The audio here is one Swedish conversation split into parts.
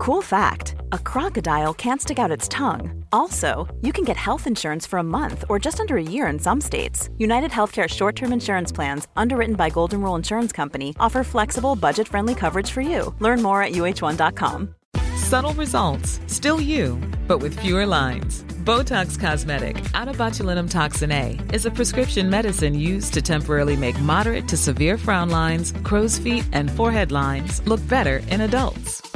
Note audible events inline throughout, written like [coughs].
Cool fact a crocodile can't stick out its tongue. Also, you can get health insurance for a month or just under a year in some states. United Healthcare short term insurance plans, underwritten by Golden Rule Insurance Company, offer flexible, budget friendly coverage for you. Learn more at uh1.com. Subtle results, still you, but with fewer lines. Botox Cosmetic, out of botulinum toxin A, is a prescription medicine used to temporarily make moderate to severe frown lines, crow's feet, and forehead lines look better in adults.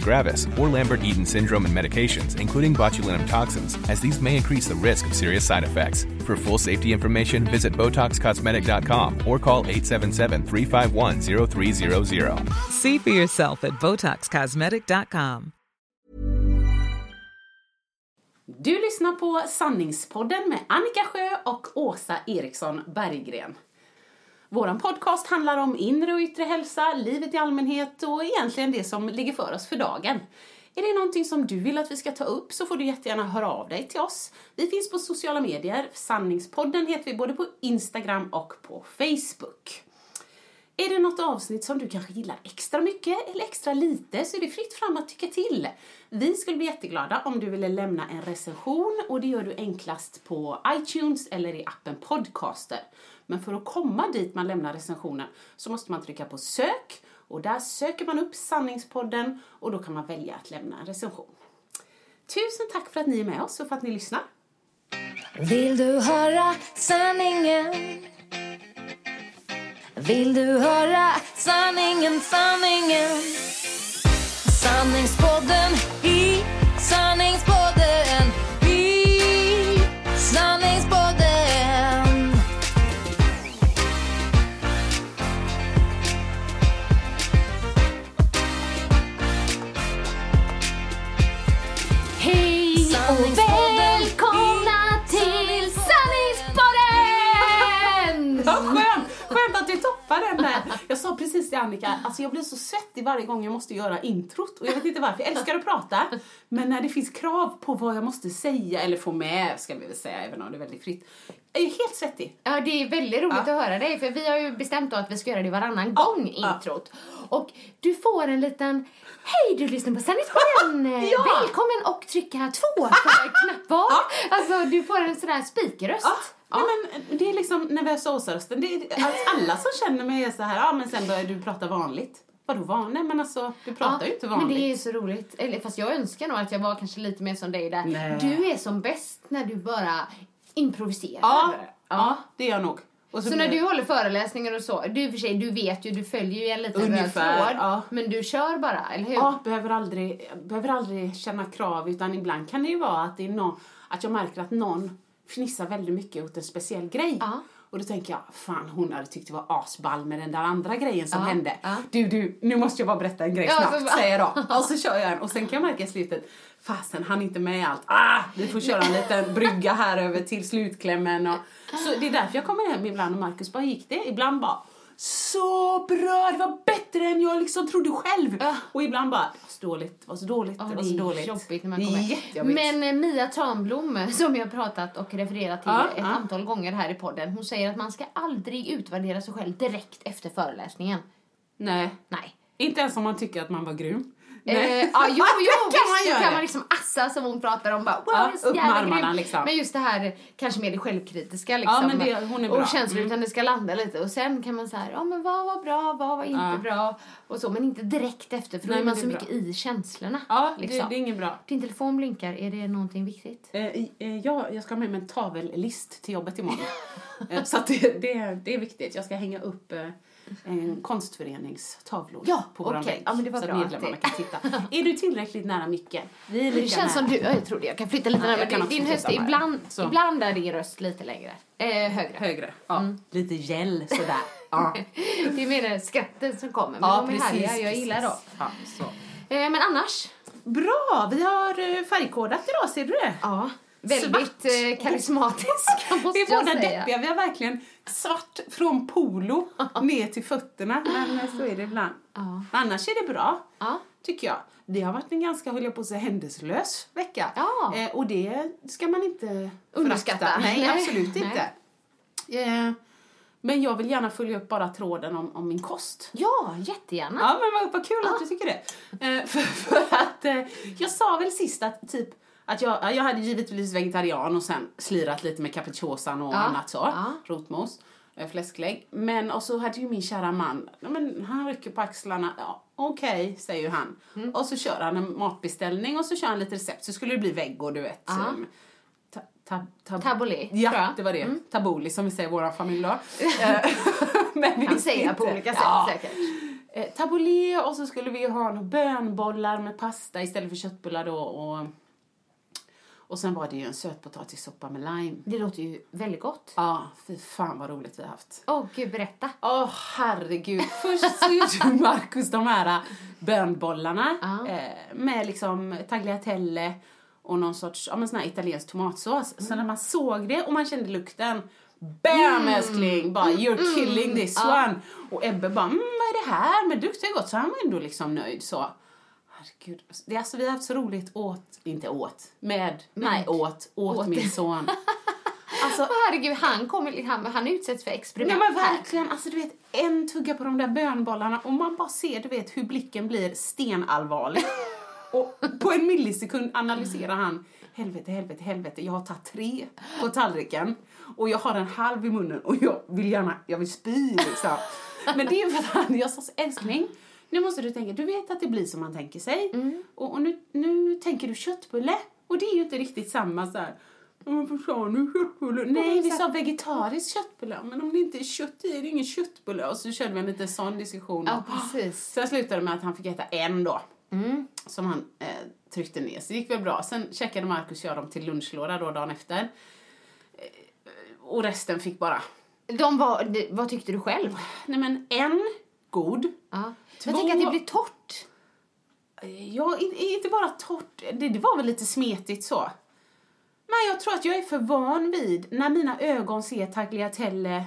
gravis, or Lambert-Eaton syndrome and medications, including botulinum toxins, as these may increase the risk of serious side effects. For full safety information, visit BotoxCosmetic.com or call 877-351-0300. See for yourself at BotoxCosmetic.com. Du lyssnar på Sanningspodden med Annika Sjö och Åsa Eriksson Berggren. Vår podcast handlar om inre och yttre hälsa, livet i allmänhet och egentligen det som ligger för oss för dagen. Är det någonting som du vill att vi ska ta upp så får du jättegärna höra av dig till oss. Vi finns på sociala medier. Sanningspodden heter vi både på Instagram och på Facebook. Är det något avsnitt som du kanske gillar extra mycket eller extra lite så är det fritt fram att tycka till. Vi skulle bli jätteglada om du ville lämna en recension och det gör du enklast på iTunes eller i appen Podcaster. Men för att komma dit man lämnar recensionen så måste man trycka på sök och där söker man upp Sanningspodden och då kan man välja att lämna en recension. Tusen tack för att ni är med oss och för att ni lyssnar. Vill du höra sanningen? Vill du höra sanningen, sanningen? Sanningspodden i sanningspodden Och välkomna till Sanningspodden! [laughs] Vad skönt! Skönt att du toppar den där. Jag sa precis till Annika, alltså jag blir så svettig varje gång jag måste göra introt. Och jag vet inte varför, jag älskar att prata. Men när det finns krav på vad jag måste säga, eller få med ska vi väl säga, även om det är väldigt fritt. Jag är helt svettig. Ja, det är väldigt roligt Ja. att höra dig för vi har ju bestämt då att vi ska göra det varannan Ja, gång, ja. introt. Och du får en liten Hej, du lyssnar på Sanningspodden! [laughs] Ja. Välkommen och trycka två för [laughs] knapp var. Alltså, du får en sån där spikröst. Ja. Nej, men det är liksom nervösa Åsa-rösten. Alltså, alla som känner mig är så här, ja men sen börjar du prata vanligt. Vadå vanligt? Nej men alltså, du pratar ju inte vanligt. Men det är så roligt. Eller, fast jag önskar nog att jag var kanske lite mer som dig där. Nej. Du är som bäst när du bara improviserar. ja, ja, det är jag nog. Så blir när du håller föreläsningar och så, du för sig, du vet ju, du följer ju en liten röd Ungefär, tråd. ja. Men du kör bara, eller hur? Ja, behöver aldrig, behöver aldrig känna krav utan ibland kan det ju vara att, det är någon, att jag märker att någon fnissar väldigt mycket åt en speciell grej. Ja. Och då tänker jag, fan hon hade tyckt det var asball med den där andra grejen som Ja, hände. ja. Du, du, nu måste jag bara berätta en grej Ja, snabbt, så bara- säger jag [laughs] då. Och så kör jag en och sen kan jag märka i slutet, fasen han inte med allt. Ah, vi får köra en liten brygga här över till slutklämmen. Och, så det är därför jag kommer hem ibland och Marcus bara, gick det? Ibland bara, så bra, det var bättre än jag liksom trodde själv. Ja. Och ibland bara, det var så dåligt, det var så dåligt, Ja, det var det så är dåligt. jobbigt när man Det är kommer. Men eh, Mia Tranblom, som jag pratat och refererat till Ja, ett antal gånger här i podden, hon säger att man ska aldrig utvärdera sig själv direkt efter föreläsningen. Nej, Nej. inte ens om man tycker att man var grym. Eh, ja, jo, [laughs] jo, kan visst, man göra kan det. man liksom assa som hon pratar om. Bara, wow, Ja, det så upp med armarna, liksom. Men just det här kanske mer det självkritiska liksom. men det- hon är bra. Och känslor Mm. utan det ska landa lite. Och sen kan man säga, ja men vad var bra, vad var inte Ja. bra. Och så, men inte direkt efter för då Nej, är man det så är mycket bra. i känslorna. Ja, det, liksom. det är inget bra. Din telefon blinkar, är det någonting viktigt? Eh, eh, ja, jag ska ha med mig en tavellist till jobbet imorgon. [laughs] Eh, så det, det, det är viktigt. Jag ska hänga upp eh, en konstföreningstavlor Ja, på våran okej. vägg. Ja, men det var så bra medlemmarna det- kan titta. [laughs] Är du tillräckligt nära micken? Vi är Det lika känns som nära. du, ja, jag trodde jag kan flytta lite Ja, närmare. Din, höst, ibland, Så. ibland är din röst lite längre. Eh, högre. Högre. Ja, Mm. lite gel sådär. Ja, [laughs] Det är mer skratten som kommer. Men ja de är precis. härliga, jag gillar dem. Ja, så. Eh, men annars, Bra! Vi har eh, färgkodat idag, ser du det? Ja, väldigt eh, karismatiska [laughs] måste Vi är jag båda säga. deppiga. Vi har verkligen svart från polo ner till fötterna. Men eh, så är det ibland. Ja. Annars är det bra, Ja. tycker jag. Det har varit en ganska, höll jag på att säga, händelselös vecka. Ja. Eh, och det ska man inte Underskatta. Nej, Nej. absolut Nej. inte. Eh, men jag vill gärna följa upp bara tråden om, om min kost. Ja, jättegärna. Ja, men vad, vad kul att du tycker det. Eh, [laughs] för, för att eh, jag sa väl sist att typ att jag, ja, jag hade givetvis vegetarian och sen slirat lite med capricciosan och Ja, annat så. ja. Rotmos, eh, fläsklägg. Men och så hade ju min kära man, men han rycker på axlarna. Ja, Okej, säger ju han. Mm. Och så kör han en matbeställning och så kör han lite recept. Så skulle det bli veggo, du vet. Ja. Um, ta, ta, ta, Ja. Mm. det var det. Tabbouleh som vi säger i vår familj då. [laughs] Eh, [laughs] men Kan säga på olika sätt Ja. säkert. Eh, tabbouleh och så skulle vi ha några bönbollar med pasta istället för köttbullar då och, och sen var det ju en sötpotatissoppa med lime. Det låter ju väldigt gott. Ja, fy fan vad roligt vi har haft. Åh gud, berätta. Åh herregud. Först så gjorde [laughs] Markus de här bönbollarna Ja. eh, med liksom tagliatelle och någon sorts ja, men sån här italiensk tomatsås. Så när man såg det och man kände lukten Bam älskling! Bara you're killing this one! Och Ebbe bara mm, vad är det här? Men det luktar gott. Så han var ändå liksom nöjd så. Herregud. Det, alltså, vi har haft så roligt åt, inte åt, med, nej åt, åt, Åt. min son. [laughs] Alltså, Åh, herregud, han, kommer, han, han utsätts för experiment men här. verkligen, alltså du vet en tugga på de där bönbollarna och man bara ser du vet hur blicken blir stenallvarlig. [laughs] och på en millisekund analyserar han helvete, helvete, helvete, jag har tagit tre på tallriken och jag har en halv i munnen och jag vill gärna, jag vill spy liksom. [laughs] Men det är för att han, jag sa älskling, nu måste du tänka, du vet att det blir som man tänker sig och, och nu, nu tänker du köttbulle och det är ju inte riktigt samma så här. Varför sa ni köttbulle? Nej, vi sa vegetarisk köttbulle. Men om det inte är kött i är det ingen köttbulle. Och så körde vi en liten sån diskussion. Ja, precis. Sen slutade det med att han fick äta en då. Som han eh, tryckte ner. Så det gick väl bra. Sen checkade Markus och jag dem till lunchlåda då dagen efter. Eh, och resten fick bara, De var, vad tyckte du själv? nej men en god. Ja. Två- Jag tänker att det blir torrt. Ja, in- inte bara torrt. Det, det var väl lite smetigt så. Men jag tror att jag är för van vid när mina ögon ser tagliatelle,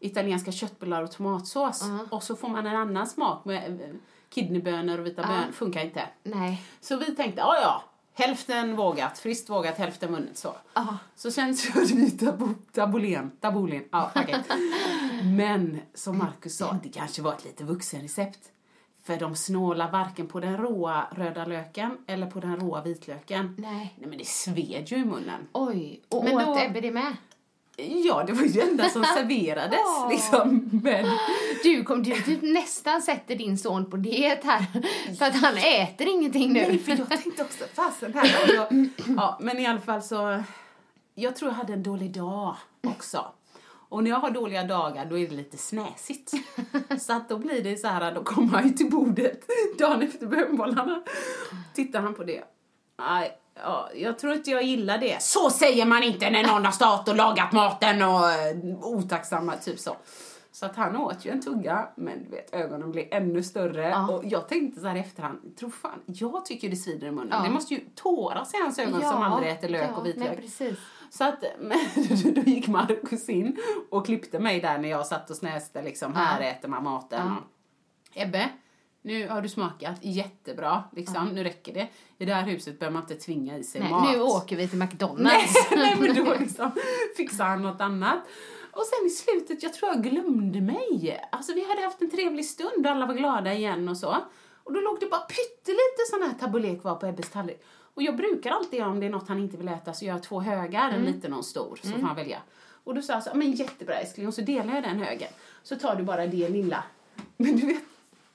italienska köttbullar och tomatsås och så får man en annan smak med eh, kidneybönor och vita bönor. Funkar inte. Nej. Så vi tänkte, ja ja, hälften vågat, friskt vågat, hälften vunnet så. Ja. Så sen körde [laughs] vi tabo- tabolen, tabolen, ja okej. Men som Markus sa, det kanske var ett lite vuxenrecept. För de snålar varken på den råa röda löken eller på den råa vitlöken. Nej. Nej men det sved ju i munnen. Oj. Och Men åt då- Ebbe det med? Ja, det var ju det enda som [laughs] serverades liksom. Men, Du, kom, du typ nästan sätter din son på diet här. För att han äter ingenting nu. Nej, för jag tänkte också, fasen här. Jag, [clears throat] ja, men i alla fall så, jag tror jag hade en dålig dag också. Och när jag har dåliga dagar då är det lite snäsigt. [laughs] Så att då blir det så här, då kommer han ju till bordet dagen efter bönbollarna. Tittar han på det. Nej, ja, jag tror inte jag gillar det. Så säger man inte när någon har stått och lagat maten och eh, otacksamma, typ så. Så att han åt ju en tugga, men du vet, ögonen blev ännu större. Ja. Och jag tänkte så här i efterhand, tro fan, jag tycker det svider i munnen. Ja. Det måste ju tåras i hans ögon som aldrig äter lök ja, och vitlök. Så att, [laughs] men, då gick Markus in och klippte mig där när jag satt och snäste liksom, här äter man maten. Ebbe, nu har du smakat jättebra, liksom, nu räcker det. I det här huset behöver man inte tvinga i sig Nej, mat. nu åker vi till McDonalds. nej, men då [laughs] liksom fixade han något annat. Och sen i slutet, jag tror jag glömde mig. Alltså vi hade haft en trevlig stund och alla var glada igen och så. Och då låg det bara pyttelite sån här tabbouleh kvar på Ebbes tallrik. Och jag brukar alltid om det är något han inte vill äta så gör jag två högar, en liten och en stor, så får han välja. Och då sa jag så, men jättebra älskling, och så delar jag den högen. Så tar du bara det lilla. Men du vet,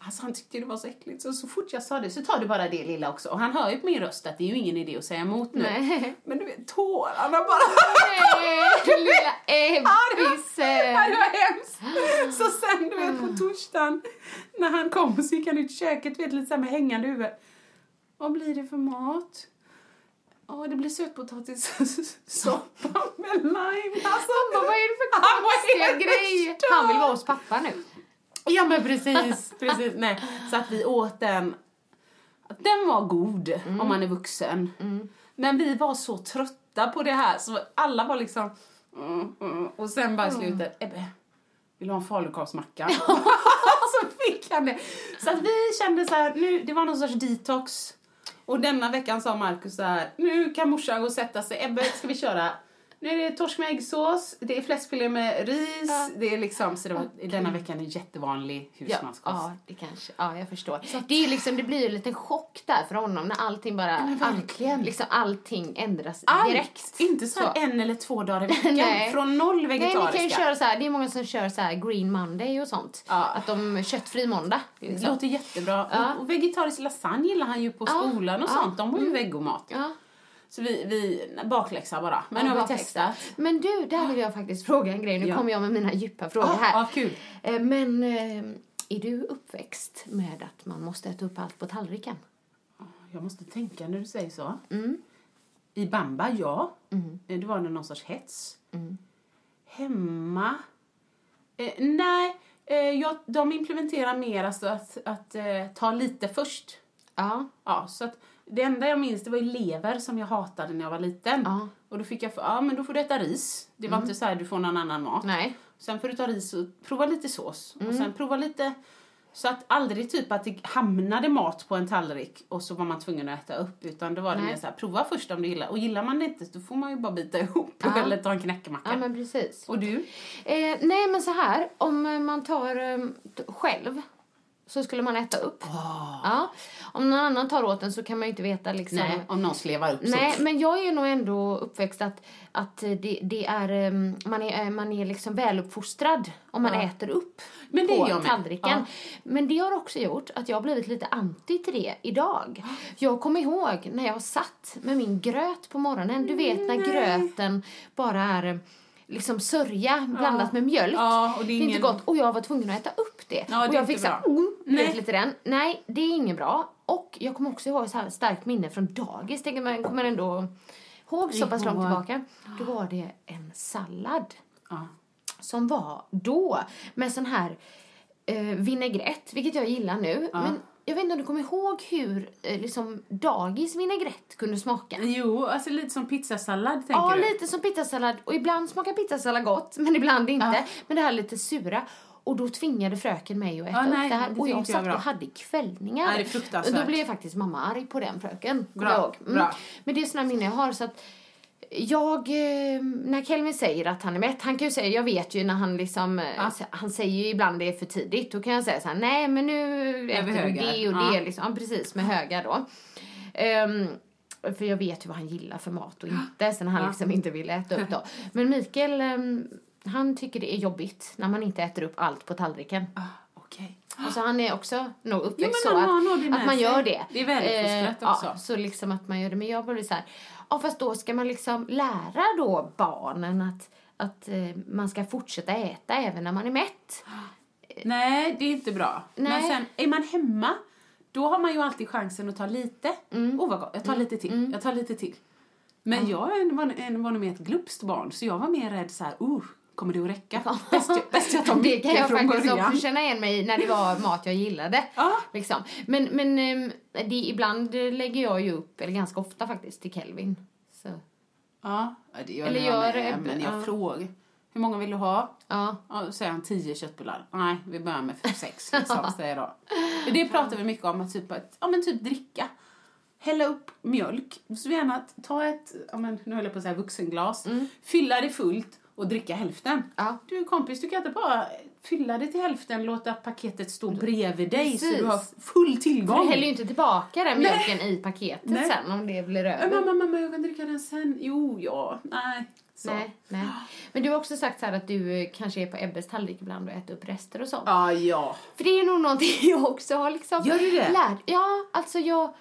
alltså han tyckte det var så äckligt. Så, så fort jag sa det så tar du bara det lilla också. Och han hör ju på min röst att det är ju ingen idé att säga emot nu. Nej. [laughs] Men du vet, tårarna bara... Nej, lilla [laughs] Ja, det var Ebbisen. hemskt. Så sen, du vet, på torsdagen när han kom så gick han ut i köket, vet, lite så med hängande huvud. Vad blir det för mat? Ja, det blir sötpotatissoppa [laughs] med lime. Alltså, Vad är det för konstiga grejer? Han vill vara hos pappa nu. [laughs] Ja men precis, precis. Nej. Så att vi åt den. den var god om man är vuxen. Men vi var så trötta på det här så alla var liksom mm, mm. och sen bara i slutet, Ebbe, vill du ha en falukorvsmacka? [laughs] [laughs] så fick han det. Så att vi kände så här, nu, det var någon sorts detox. Och denna veckan sa Markus så här, nu kan morsan gå och sätta sig. Ebbe, ska vi köra? Nu är det torsk med äggsås, det är fläskfilé med ris, det är liksom, så det var, denna veckan är jättevanlig Ja, husmanskost. ja, det kanske, ja, jag förstår. Det, är liksom, det blir ju en liten chock där för honom när allting bara, verkligen. All, liksom, allting ändras Allt! direkt. Inte så, Så. en eller två dagar i [laughs] veckan. Nej. Från noll Nej, vegetariska. vi kan ju köra så här, det är många som kör så här green monday och sånt. Ja. Att de, köttfri måndag. Det Liksom. låter jättebra. Ja. Och, och vegetarisk lasagne gillar han ju på Ja, skolan och ja, sånt. De har ju vegomat. Ja. Så vi, vi bakläxa bara. Men Ja, nu har vi bakläxa. testat. Men du, där vill jag faktiskt fråga en grej. Nu Ja. kommer jag med mina djupa frågor Ja, här. ja, kul. Eh, Men eh, är du uppväxt med att man måste äta upp allt på tallriken? Jag måste tänka när du säger så. Mm. I Bamba, ja. Eh, Det var någon sorts hets. Mm. Hemma? Eh, nej, eh, jag, de implementerar mer alltså att, att eh, ta lite först. Ja. Ja, så att det enda jag minns det var ju lever som jag hatade när jag var liten. Ja. Mm. Och då fick jag, för, ja men då får du äta ris. Det var inte så här du får någon annan mat. Nej. Sen får du ta ris och prova lite sås. Mm. Och sen prova lite, så att aldrig typ att det hamnade mat på en tallrik och så var man tvungen att äta upp. Utan då var det Nej. mer så här, prova först om du gillar. Och gillar man det inte då får man ju bara bita [laughs] ihop Ja. eller ta en knäckemacka. Ja, men precis. Och du? Eh, nej, men så här. Om man tar eh, själv så skulle man äta upp. Ja. Om någon annan tar åt en så kan man ju inte veta liksom. Nej, om någon slevar upp Nej, så. men jag är nog ändå uppväxt att, att det, det är, em, man är, man är liksom väluppfostrad om man Ja. äter upp Men det på jag med. tallriken. Ja. Men det har också gjort att jag har blivit lite anti till det idag. Jag kommer ihåg när jag satt med min gröt på morgonen. Du vet när gröten bara är liksom sörja blandat med mjölk. Ja, det är det är inte gott. Och jag var tvungen att äta upp det. Ja, det och jag fick så här, bra. mm, lite den. Nej, det är inget bra. Och jag kommer också ihåg så här starkt minne från dagis. Tänker man kommer ändå ihåg så pass långt tillbaka. Då var det en sallad Ja. som var då med sån här eh, vinägrett, vilket jag gillar nu. Men jag vet inte om du kommer ihåg hur eh, liksom dagis vinägrett kunde smaka? Jo, alltså lite som pizzasallad tänker Ja, du? lite som pizzasallad. Och ibland smakar pizzasallad gott, [laughs] men ibland inte. Ja. Men det här lite sura. Och då tvingade fröken mig att äta Ja, upp nej, det här. det och jag satt och hade kvällningar. Nej, det är fruktansvärt. Och då blev faktiskt mamma arg på den fröken. Bra, jag. Mm. bra. Men det är sådana minnen jag har. Så att jag, eh, när Kelvin säger att han är mätt, han kan ju säga, jag vet ju när han liksom, eh, Ja. han säger ju ibland det är för tidigt, då kan jag säga så här, nej men nu äter du det och Ja. det liksom, ja, precis med höga då. Ehm, för jag vet ju vad han gillar för mat och inte, sen han Ja. liksom inte vill äta upp då. [laughs] Men Mikael, ehm, han tycker det är jobbigt när man inte äter upp allt på tallriken. Ah, Okej. Och så han är också nog uppväxt Jo, så att, att man gör det. Det är väluppfostrat Eh, också. Ja, så liksom att man gör det. Men jag blir så här, ja fast då ska man liksom lära då barnen att, att eh, man ska fortsätta äta även när man är mätt. Nej, det är inte bra. Men Nej. sen, är man hemma, då har man ju alltid chansen att ta lite. Mm. Oh, vad gott. Jag tar lite till. Jag tar lite till. Men jag är- var, var nog mer ett glupskt barn, så jag var mer rädd så här, uh, kommer det att räcka? Bäst jag, bäst jag [laughs] tar Det mycket kan jag faktiskt början. också känna igen mig när det var mat jag gillade. Ja. Liksom. Men, men ehm, det, ibland lägger jag ju upp, eller ganska ofta faktiskt, till Kelvin. Så, Ja, det gör Eller jag gör med, det- men jag ja. frågar. Hur många vill du ha? ja. Ja, då säger han tio köttbullar. Nej, vi börjar med [laughs] sex liksom, säger jag då. Det pratar vi mycket om, att typ, att, ja men typ dricka. Hälla upp mjölk. Så gärna ta ett, ja men nu höll jag på att säga vuxenglas. Fylla det fullt och dricka hälften. Ja. Du kompis, du kan inte bara fylla det till hälften, låta paketet stå bredvid dig så Precis. du har full För tillgång. du häller ju inte tillbaka den mjölken i paketet Nej. sen om det blir över. Mamma, mamma, jag kan dricka den sen. Jo, ja, nej. Så. Nej, nej. Men du har också sagt så att du eh, kanske är på Ebbes tallrik ibland och äter upp rester och sånt. Ja, ja. För det är nog någonting [laughs] jag också har liksom Gör du det? lärt. Ja, alltså jag...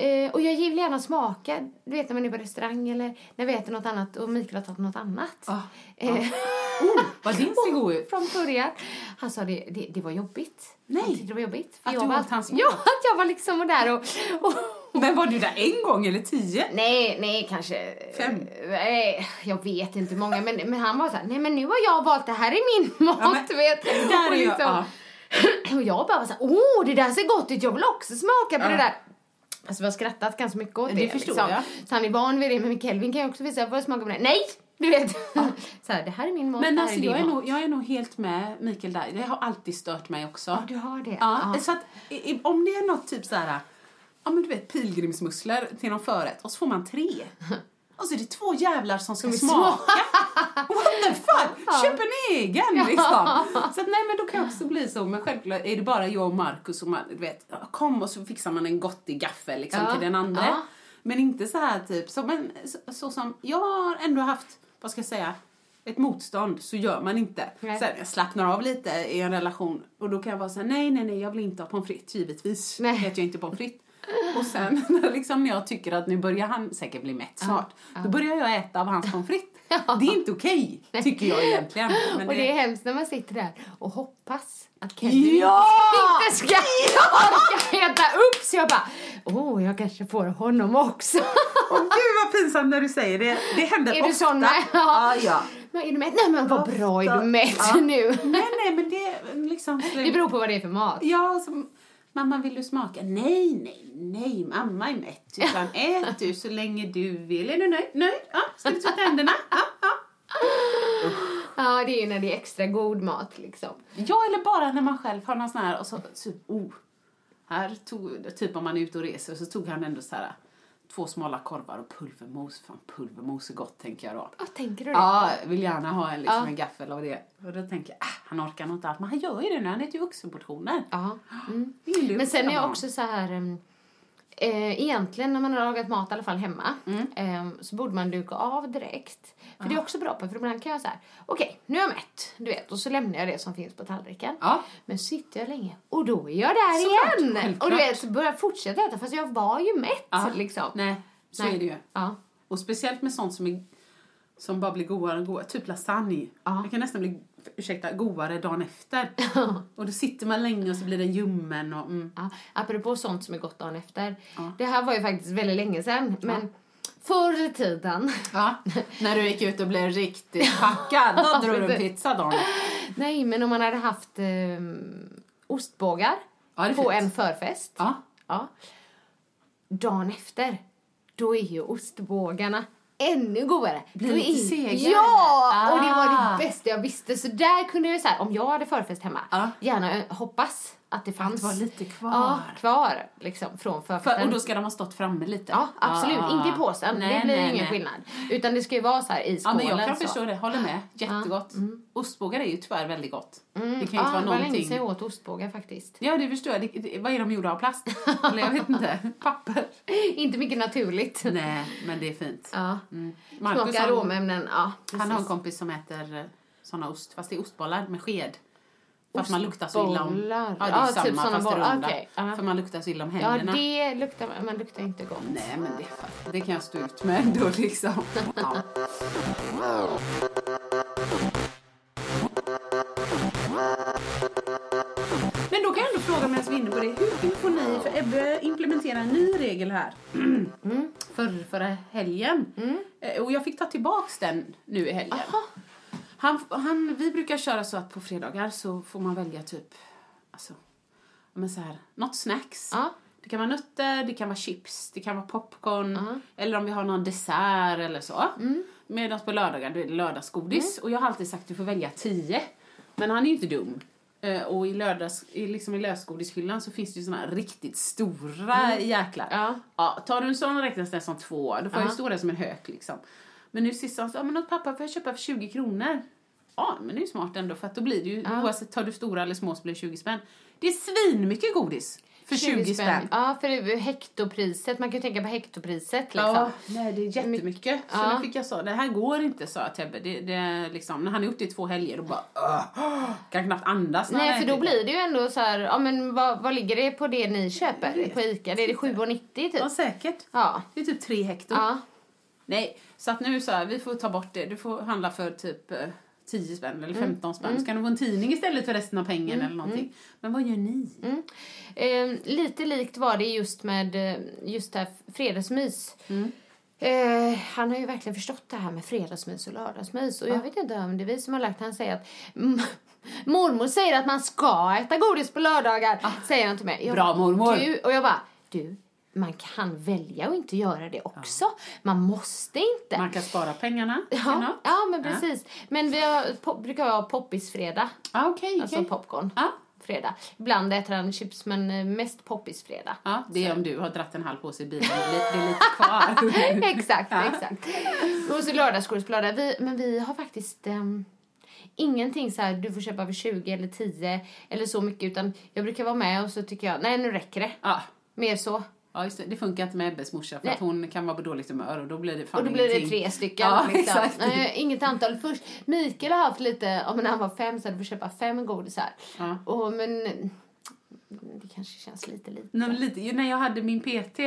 Eh, och jag vill gärna smaka, du vet när man är på restaurang eller när vi äter något annat och Mikael har tagit något annat. Ja, Eh, [laughs] Oh, vad din ser god ut. från början. Han sa det, det, det var jobbigt. Nej. Han det var jobbigt. Att jag du var, åt hans? [laughs] Ja, att jag var liksom där och... och Men var du där en gång eller tio? Nej, nej, kanske... Fem? Nej, jag vet inte hur många. Men, men han var så här, nej men nu har jag valt, det här är min mat, Ja, men vet. där är och, jag, ja. [clears throat] och jag bara var så här, åh, det där ser gott ut, jag vill också smaka på Ja. det där. Alltså vi har skrattat ganska mycket åt Det det. liksom. förstår jag. Så han är van vid det, men Kelvin kan ju också visa, får jag smaka på det? Nej! Du vet. [laughs] så här, det här är min mat, Men alltså är jag är, mat. nog, jag är nog helt med Mikael där. Det har alltid stört mig också. Ja, du har det. Ja, Ja. så att om det är något typ så här, ja men du vet pilgrimsmusslor till någon förrätt och så får man tre. [laughs] Och så är det två jävlar som ska Som smaka. [laughs] What the fuck? Köp en egen liksom. [laughs] Så att, nej men då kan jag också bli så. Men självklart är det bara jag och Markus man, du vet, kom och så fixar man en gottig gaffel liksom Ja, till den andra. ja. Men inte så här typ, så, men, så, så som, jag har ändå haft, vad ska jag säga, ett motstånd så gör man inte. Nej. Sen jag slappnar av lite i en relation och då kan jag vara så här, nej nej nej jag vill inte ha pommes frites givetvis. Nej. Äter jag inte pommes frites. Och sen när [laughs] liksom jag tycker att nu börjar han säkert bli mätt snart. Då börjar jag äta av hans pommes frites. [laughs] Det är inte okej, tycker jag egentligen. [laughs] Men Och det är hemskt när man sitter där och hoppas att Kelvin Ja! inte ska orka äta upp så jag bara, åh, oh, jag kanske får honom också. Åh gud vad pinsamt när du säger det. Det händer Är ofta. du sån? Ja, ja. Men är du mätt? Nej men vad bra, är du mätt Ja. nu? Nej, nej, men det är liksom... Det beror på vad det är för mat. Ja, som, mamma vill du smaka? Nej, nej, nej, mamma är mätt. [laughs] Utan ät du så länge du vill. Är du nöjd? Nöjd? Ja, ska du tvätta händerna? Ja, ja. Ja, det är ju när det är extra god mat liksom. Ja, eller bara när man själv har någon sån här och så, så oh, här tog, typ om man är ute och reser så tog han ändå så här två smala korvar och pulvermos. Fan, pulvermos är gott tänker jag då. Ja, tänker du det? Ja, vill gärna ha en, liksom, Ja. en gaffel av det. Och då tänker jag, ah, han orkar nog inte allt. Men han gör ju det nu, han äter ju vuxenportioner. Ja. Mm. [gasps] Men sen är jag också så här... um, Eh, egentligen när man har lagat mat i alla fall hemma Mm. eh, så borde man duka av direkt. För det är också bra på för ibland kan jag här, okej nu är jag mätt, du vet, och så lämnar jag det som finns på tallriken. Ja. Men sitter jag länge och då är jag där Såklart, igen! självklart. Och du vet, så börjar jag fortsätta äta fast jag var ju mätt Ja. liksom. Nej, så Nej. är det ju. Ja. Och speciellt med sånt som, är, som bara blir godare och godare. Typ lasagne. Ja. Det kan nästan bli, ursäkta, godare dagen efter. [laughs] och då sitter man länge och så blir den ljummen och mm. Ja, apropå sånt som är gott dagen efter. Det här var ju faktiskt väldigt länge sedan, men förr i tiden. Ja, när du gick ut och blev riktigt packad, då [laughs] drog du en pizza dagen. Nej, men om man hade haft ehm, ostbågar Ja, på en förfest. Ja. Ja. Dagen efter, då är ju ostbågarna ännu godare. Blir Då lite segare. Ja! Och det var Ah. det bästa jag visste. Så där kunde jag så här, om jag hade förfest hemma, Ja. gärna eh, hoppas att det fanns. var lite kvar. Ja, kvar liksom från förfesten. För, och då ska de ha stått framme lite. Ja, absolut. Ah. Inte i påsen. Nej, det blir nej, ingen nej. skillnad. Utan det ska ju vara så här i Ja, skålen. men jag kan så. förstå det. Håller med. Jättegott. Ostbågar är ju tyvärr väldigt gott. Det kan ju inte Ja, vara det var länge någonting... sedan jag åt ostbågar faktiskt. Ja, det förstår jag. Det, det, vad är de gjorda av? Plast? Eller jag vet inte. [laughs] Papper? Inte mycket naturligt. Nej, men det är fint. Ja. Mm. Marcus, aromämnen, ja. han har en kompis som äter såna ost, fast det är ostbollar med sked. För att man luktar så illa om... Ja, det är Ja, samma typ fast runda. Okej, ja. För man luktar så illa om Ja, händerna. det luktar, man luktar inte gott. Nej, men det, det kan jag stå ut med ändå liksom. Ja. Men då kan jag ändå fråga medan vi är inne på det. Hur, får ni, för Ebbe implementera en ny regel här. Mm. För, förra helgen. Eh, Och jag fick ta tillbaks den nu i helgen. Han, han, vi brukar köra så att på fredagar så får man välja typ, alltså, men så här, något snacks. Ja. Det kan vara nötter, det kan vara chips, det kan vara popcorn. Eller om vi har någon dessert eller så. Mm. Medan på lördagar då är det lördagsgodis. Och jag har alltid sagt att du får välja tio. Men han är ju inte dum. Eh, Och i, lördags, i, liksom i lösgodishyllan så finns det ju såna här riktigt stora jäklar. Mm. Ja. Ja, tar du en sån räknas den som två. Då får jag Ja. ju stå där som en hök liksom. Men nu sist sa han så, ja men åt pappa får jag köpa för 20 kronor. Ja, men det är ju smart ändå för att då blir det ju, Ja. oavsett tar du stora eller små så blir det 20 spänn. Det är svinmycket godis för 20, spänn. Ja, för det är hektopriset. Man kan ju tänka på hektopriset liksom. Ja, nej det är jättemycket. Så Ja. nu fick jag så, det här går inte sa jag till Ebbe. Det, det, liksom, när han har gjort det i två helger då bara, "Åh, kan knappt andas Nej, för då blir det ju ändå så här, ja men vad, vad ligger det på det ni köper på Ica? Det är det 7,90 typ? Ja, säkert. Ja. Det är typ tre hekto. Ja. Nej, så att nu så här, vi får ta bort det. Du får handla för typ eh, 10 spänn eller 15 spänn. Så kan du få en tidning istället för resten av pengen eller någonting. Men vad gör ni? Mm. Eh, lite likt var det just med eh, just det här fredagsmys. Eh, han har ju verkligen förstått det här med fredagsmys och lördagsmys. Och jag vet inte om det är vi som har lagt han säger att mm, [laughs] mormor säger att man ska äta godis på lördagar. Säger han till mig. Jag Bra, bara, mormor. Du, och jag bara, du, man kan välja att inte göra det också. Man måste inte. Man kan spara pengarna ja, ja, men precis. Men vi har, pop, brukar ha poppisfredag. Ah, okej, Alltså popcorn. Ja. Fredag. Ibland äter han chips, men eh, mest poppisfredag. Ja, det är om du har dratt en halv påse i bilen det är lite kvar. [laughs] exakt, exakt. Och så lördagsgodisblad. Vi, men vi har faktiskt ehm, ingenting så här, du får köpa för 20 eller 10 eller så mycket. Utan jag brukar vara med och så tycker jag, nej nu räcker det. Ja. Mer så. Ja, just det. det funkar inte med Ebbes morsa för Nej. att hon kan vara på dåligt humör och då blir det fan Och då blir det tre stycken. Ja, liksom. [laughs] exakt. Nej, inget antal. Först, Mikael har haft lite, ja, men när han var fem så hade vi köpa fem godisar. Ja. Och, men det kanske känns lite lite. Nej, lite, när jag hade min PT,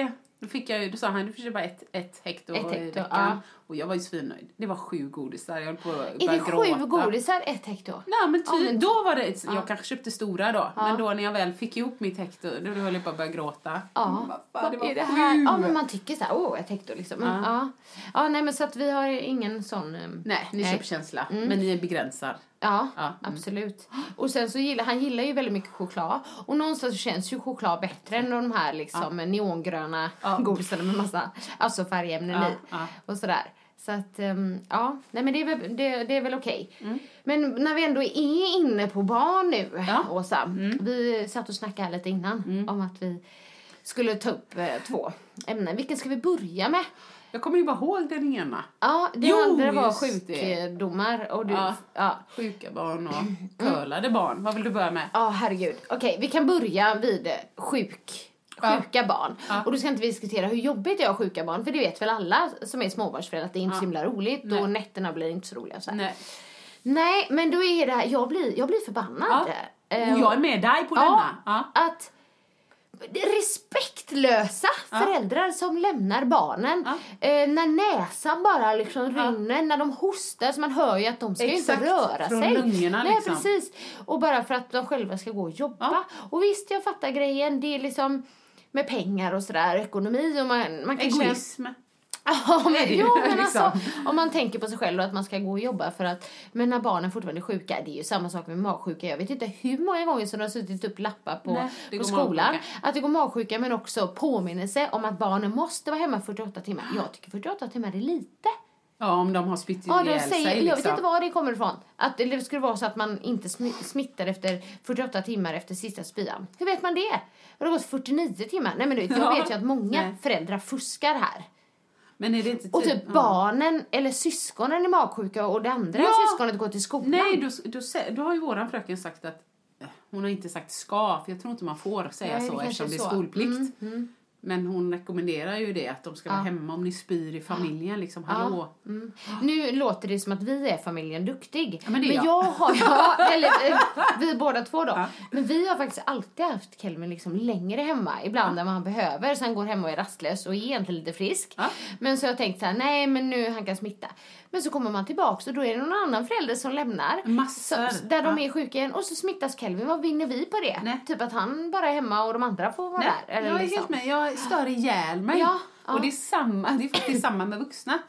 då, fick jag, ju- då sa han du får köpa ett, ett hekto, Ett i hekto, veckan. ja. Och jag var ju svinnöjd. Det var sju godisar. Jag höll på att Är det gråta. sju godisar ett hekto? Nej, men, ty, Ja, men då var det, jag kanske köpte stora då, Ja. men då när jag väl fick ihop mitt hekto, då höll jag på att börja gråta. Ja, Vad det var är det sju! här? Ja, men man tycker så här, åh, ett hekto liksom. Men, Ja. ja. Ja. nej men så att vi har ingen sån... ehm, Nej, ni Nej. köper känsla, men ni begränsar. Ja, Ja, mm. absolut. Och sen så gillar han gillar ju väldigt mycket choklad. Och någonstans känns ju choklad bättre än de här liksom neongröna Ja. godisarna med massa alltså färgämnen Ja, i. ja. Och sådär. Så att, ehm, ja, nej men det är väl, det, det är väl okej. Mm. Men när vi ändå är inne på barn nu, Ja. Mm. Åsa. Vi satt och snackade här lite innan om att vi skulle ta upp eh, två ämnen. Vilken ska vi börja med? Jag kommer ju bara ihåg den ena. Ja, det Jo, andra var sjukdomar. Och du, Ja. ja. Sjuka barn och curlade barn. Vad vill du börja med? Ja, herregud. Okej, vi kan börja vid eh, sjuk, Ja. sjuka barn. Ja. Och då ska inte vi diskutera hur jobbigt det är att ha sjuka barn. För det vet väl alla som är småbarnsföräldrar att det är inte så himla roligt. Nej. Och nätterna blir inte så roliga. Så. Nej. Nej, men då är det här, jag blir, jag blir förbannad. Ja. Eh, Och jag är med dig på ja, denna. Ja. Att respektlösa föräldrar som lämnar barnen Ja. eh, när näsan bara liksom rinner, när de hostar så man hör ju att de ska Exakt, inte röra från sig. lungorna Nej, liksom. precis. Och bara för att de själva ska gå och jobba. Ja. Och visst, jag fattar grejen. Det är liksom med pengar och sådär, ekonomi och man, man kanske... Egoism. [laughs] Ja, men, det jo, men liksom. alltså, om man tänker på sig själv och att man ska gå och jobba för att, men när barnen fortfarande är sjuka, det är ju samma sak med magsjuka. Jag vet inte hur många gånger som de har suttit upp lappar på, Nej, på skolan. magsjuka. Att det går magsjuka, men också påminnelse om att barnen måste vara hemma 48 timmar. Jag tycker 48 timmar är lite. Ja, om de har spytt Ja, ihjäl säger, sig. Jag vet Liksom. inte var det kommer ifrån. Att det skulle vara så att man inte smi- smittar efter 48 timmar efter sista spyan. Hur vet man det? Har det gått 49 timmar? Nej men du jag Ja. vet ju att många Nej. föräldrar fuskar här. Men är det inte Och typ- typ barnen eller syskonen är magsjuka och det andra Ja. syskonet går till skolan. Nej, då, då, då har ju våran fröken sagt att eh, hon har inte sagt ska, för jag tror inte man får säga Nej, så eftersom det är skolplikt. Mm, Men hon rekommenderar ju det, att de ska vara Ja. hemma om ni spyr i familjen. Liksom, hallå. Mm. Nu låter det som att vi är familjen Duktig. Ja, men är jag. jag har, [laughs] ja, eller eh, vi båda två då. Ja. Men vi har faktiskt alltid haft Kelvin liksom längre hemma. Ibland än vad han behöver. Så han går hemma och är rastlös och är egentligen lite frisk. Ja. Men så har jag tänkt så här, nej men nu han kan smitta. Men så kommer man tillbaks och då är det någon annan förälder som lämnar. Massor. Så, där de Ja. är sjuka igen och så smittas Kelvin. Vad vinner vi på det? Nej. Typ att han bara är hemma och de andra får vara Nej, där. Eller jag är liksom. helt med. Jag stör ihjäl mig. Ja, ja. Och det är, samma, det är faktiskt samma med vuxna.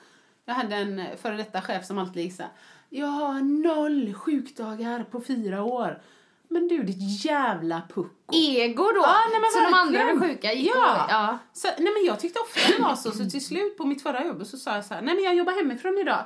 Jag hade en före detta chef som alltid gick så här, Jag har noll sjukdagar på fyra år. Men du, ditt jävla pucko. Ego då! Ja, nej, men så de andra var sjuka Ja. ja. Så, nej men jag tyckte ofta det var så, så till slut på mitt förra jobb så sa jag så här, nej men jag jobbar hemifrån idag.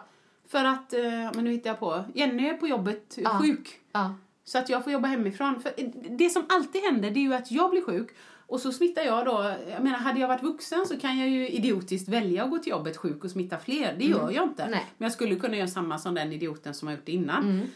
För att, eh, men nu hittar jag på, Jenny är på jobbet eh, Ja. sjuk. Ja. Så att jag får jobba hemifrån. För eh, det som alltid händer det är ju att jag blir sjuk och så smittar jag då. Jag menar, hade jag varit vuxen så kan jag ju idiotiskt välja att gå till jobbet sjuk och smitta fler. Det gör jag inte. Nej. Men jag skulle kunna göra samma som den idioten som har gjort det innan. Eh,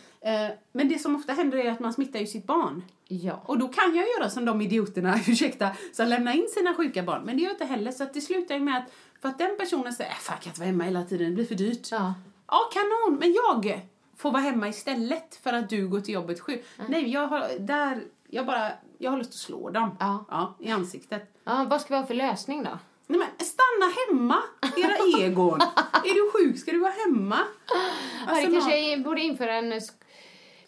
Men det som ofta händer är att man smittar ju sitt barn. Ja. Och då kan jag göra som de idioterna, [laughs] ursäkta, som lämnar in sina sjuka barn. Men det gör jag inte heller. Så att det slutar ju med att, för att den personen säger, äh, fan jag kan inte vara hemma hela tiden, det blir för dyrt. Ja. Ja, kanon, men jag får vara hemma istället för att du går till jobbet sjuk. Nej, jag har, där, jag bara, jag har lust att slå dem. Ja. i ansiktet. ja. Vad ska vi ha för lösning då? Nej men stanna hemma, era [laughs] egon. är du sjuk ska du vara hemma. Alltså, det kanske jag borde införa en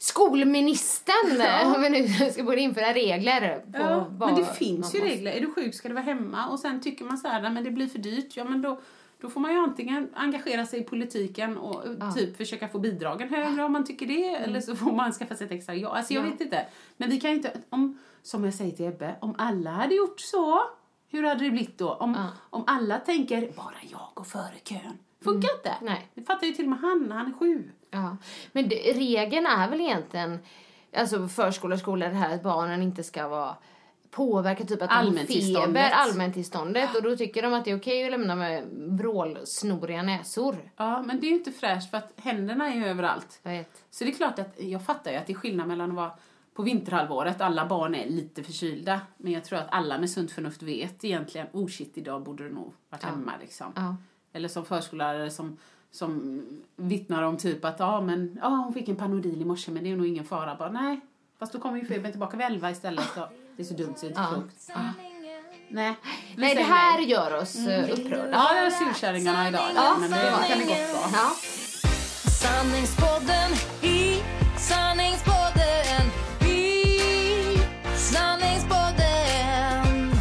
skolministern [laughs] Ja. [laughs] om vi nu ska borde införa regler på Ja, vad men det finns ju måste- regler. Är du sjuk ska du vara hemma. Och sen tycker man så här, "Nej, men det blir för dyrt. Ja, men då, då får man ju antingen engagera sig i politiken och Ja. typ försöka få bidragen högre om man tycker det. Eller så får man skaffa sig ett extra jobb. Alltså jag Ja. vet inte. Men vi kan inte, om, som jag säger till Ebbe, om alla hade gjort så. Hur hade det blivit då? Om, om alla tänker, bara jag går före kön. Funkar inte. Mm. Nej. Det fattar ju till och med han, han är sju. Ja. Men det, regeln är väl egentligen, alltså förskola och skola, det här att barnen inte ska vara påverka typ att Allmäntillståndet. feber, allmäntillståndet och då tycker de att det är okej att lämna med vrålsnoriga näsor. Ja, men det är ju inte fräscht för att händerna är ju överallt. Jag vet. Så det är klart att jag fattar ju att det är skillnad mellan att vara på vinterhalvåret, alla barn är lite förkylda. Men jag tror att alla med sunt förnuft vet egentligen, oh shit, idag borde du nog varit hemma liksom. Ja. Eller som förskollärare som, som vittnar om typ att, ja men, ja hon fick en Panodil i morse men det är nog ingen fara. Bara, nej, fast då kommer ju febern tillbaka vid elva istället. Så det är så dumt så det är inte Ja. klokt. Nej, vi Nej, det här nej. gör oss mm. upprörda. Ja, det är surkärringarna idag. Ja, men det kan det gott vara. Ja. Sanningspodden i sanningspodden i sanningspodden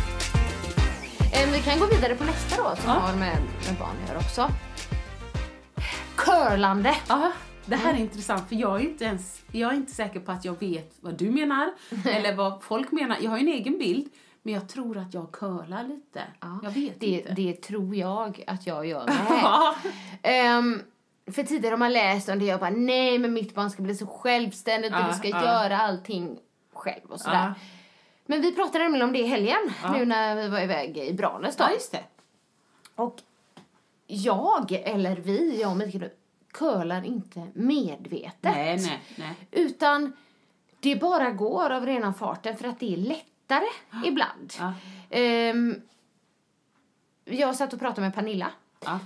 Eh, Vi kan gå vidare på nästa då som Ja. har med, med barn att göra också. Curlande. Ja, det här är intressant för jag är inte ens, jag är inte säker på att jag vet vad du menar eller vad folk menar. Jag har ju en egen bild men jag tror att jag curlar lite. Jag vet det, inte. det tror jag att jag gör med. [laughs] Ja. Ehm, för tidigare har man läst om det jag bara nej men mitt barn ska bli så självständigt och Ja, det ska ja. göra allting själv och sådär. Ja. Men vi pratade nämligen om det i helgen nu när vi var iväg i Branäs då. ja, just det. Och jag, eller vi, jag och Mikael, curlar inte medvetet. Nej, nej, nej. Utan det bara går av rena farten för att det är lättare ibland. Ja. Ehm, jag satt och pratade med Pernilla Ja.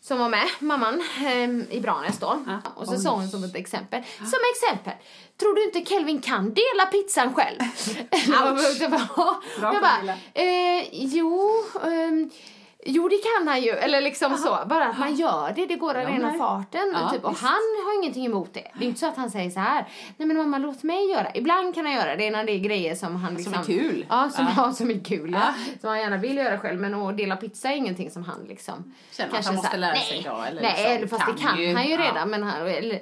som var med, mamman, ehm, i Branäs då. Ja. Och så Oj. sa hon som ett exempel. Som exempel, tror du inte Kelvin kan dela pizzan själv? [laughs] Jag bara, Bra, jag bara eh, jo, ehm, Jo det kan han ju, eller liksom så. Bara att man gör det, det går av Ja, rena farten. Ja, typ. Och visst. han har ingenting emot det. Det är inte så att han säger så här. Nej men mamma låt mig göra. Ibland kan han göra det när det är grejer som han liksom... är kul. Ja, som, Ja. [laughs] som är kul. Ja. Som han gärna vill göra själv. Men att dela pizza är ingenting som han liksom... Känner att han måste här, lära sig idag, eller Nej, liksom, fast det kan kan ju. han ju redan. Men han, eller,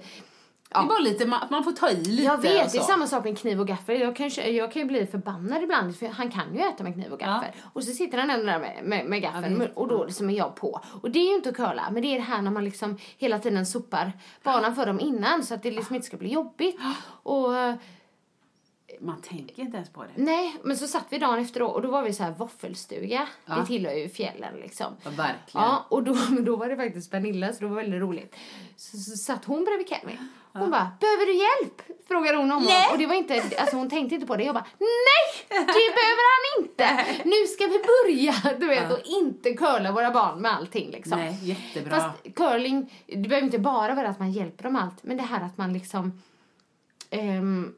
Det är bara lite, man, man får ta i lite jag vet, det är samma sak med kniv och gaffel. Jag kan, jag kan ju bli förbannad ibland för han kan ju äta med kniv och gaffel. Och så sitter han ändå där med, med, med gaffeln och då liksom är jag på. Och det är ju inte att curla, men det är det här när man liksom hela tiden sopar banan för dem innan så att det liksom inte ska bli jobbigt. Och eh, Man tänker inte ens på det. nej, men så satt vi dagen efter då och då var vi så här våffelstuga. Ja. Det tillhör ju fjällen liksom. Ja, verkligen. Ja, och då, men [laughs] då var det faktiskt Pernilla så det var väldigt roligt. Så, så satt hon bredvid Kelvin. Hon bara, behöver du hjälp? Frågade hon om Nej. Och det var inte, alltså hon tänkte inte på det. Jag bara, nej! Det behöver han inte! Nu ska vi börja, du vet, och inte curla våra barn med allting liksom. Nej, jättebra. Fast curling, det behöver inte bara vara att man hjälper dem allt, men det här att man liksom ehm,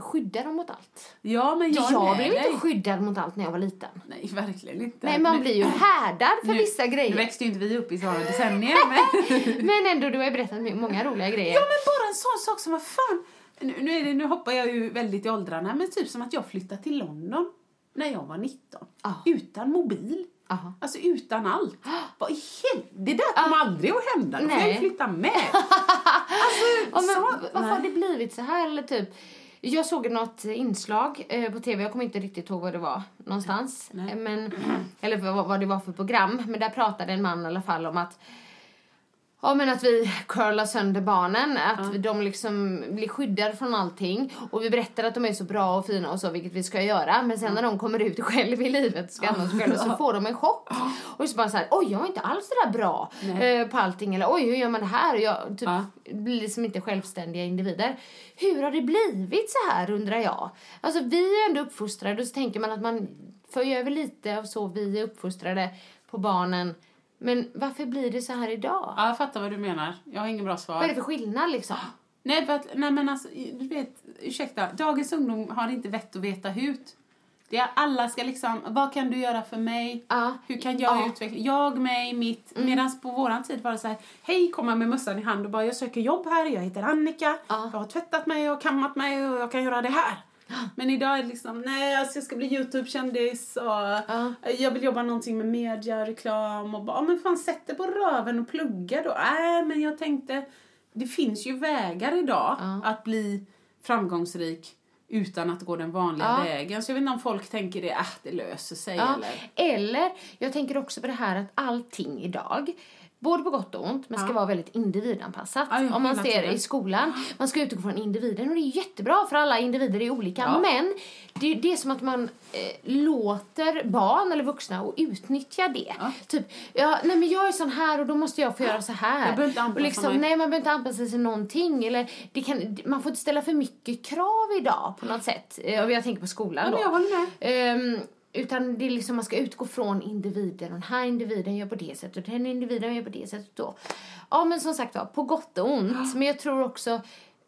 skyddar dem mot allt. ja, men jag, Jag, blev dig. inte skyddad mot allt när jag var liten. Nej, verkligen inte. Nej, man Men- blir ju härdad för nu- vissa grejer. Nu växte ju inte vi upp i sådana [laughs] decennier, men... Men ändå, du har ju berättat många roliga grejer. Ja, men bara en sån sak som vad fan... Nu, nu, är det, nu hoppar jag ju väldigt i åldrarna, men typ som att jag flyttade till London när jag var 19. Ja. Utan mobil. Aha. Alltså utan allt. [gasps] Vad i? Det där kommer aldrig att hända. Då får jag flytta med. [laughs] Ja, men så- varför har nej. det blivit så här? Eller typ, jag såg något inslag eh, på tv, jag kommer inte riktigt ihåg vad det var någonstans. Nej. Men, eller vad det var för program. Men där pratade en man i alla fall om att Ja men att vi curlar sönder barnen, att de liksom blir skyddade från allting och vi berättar att de är så bra och fina och så, vilket vi ska göra. Men sen när de kommer ut själv i livet ska sig själva så får de en chock. Och så bara så här, oj jag är inte alls så där bra eh, på allting eller oj hur gör man det här? Och jag typ Ja. blir liksom inte självständiga individer. Hur har det blivit så här undrar jag? Alltså vi är ändå uppfostrade och så tänker man att man för över lite av så vi är uppfostrade på barnen. Men varför blir det så här idag? Ja, jag fattar vad du menar. Jag har ingen bra svar. Vad är det för skillnad liksom? [gasps] Nej, för att, nej men alltså, du vet, ursäkta, dagens ungdom har inte vett att veta hut. Det är, alla ska liksom, vad kan du göra för mig? Ja. Hur kan jag Ja. utveckla, jag, mig, mitt. Medan på våran tid var det så här, hej, komma med mössan i hand och bara, jag söker jobb här, jag heter Annika, Ja. jag har tvättat mig och kammat mig och jag kan göra det här. Men idag är det liksom, nej alltså jag ska bli Youtube-kändis och Ja. jag vill jobba någonting med media, reklam och bara, "Ja, men fan sätt dig på röven och plugga då. Nej men jag tänkte, det finns ju vägar idag Ja. att bli framgångsrik utan att gå den vanliga Ja. vägen. Så jag vet inte om folk tänker det, äh, det löser sig Ja. eller... Eller, jag tänker också på det här att allting idag, både på gott och ont, men ska Ja. vara väldigt individanpassat. Ja, Om man ser tiden. i skolan, man ska utgå från individen och det är jättebra för alla individer är olika. Ja. Men det, det är som att man eh, låter barn eller vuxna och utnyttja det. Ja. Typ, ja, nej men jag är sån här och då måste jag få göra så här. Och liksom, mig. Nej, man behöver inte anpassa sig till någonting. Eller det kan, man får inte ställa för mycket krav idag på något sätt. Eh, Och jag tänker på skolan då. jag håller med. Ehm, utan det är liksom man ska utgå från individen. Och den här individen gör på det sättet och den individen gör på det sättet då. Ja men som sagt var, på gott och ont. Men jag tror också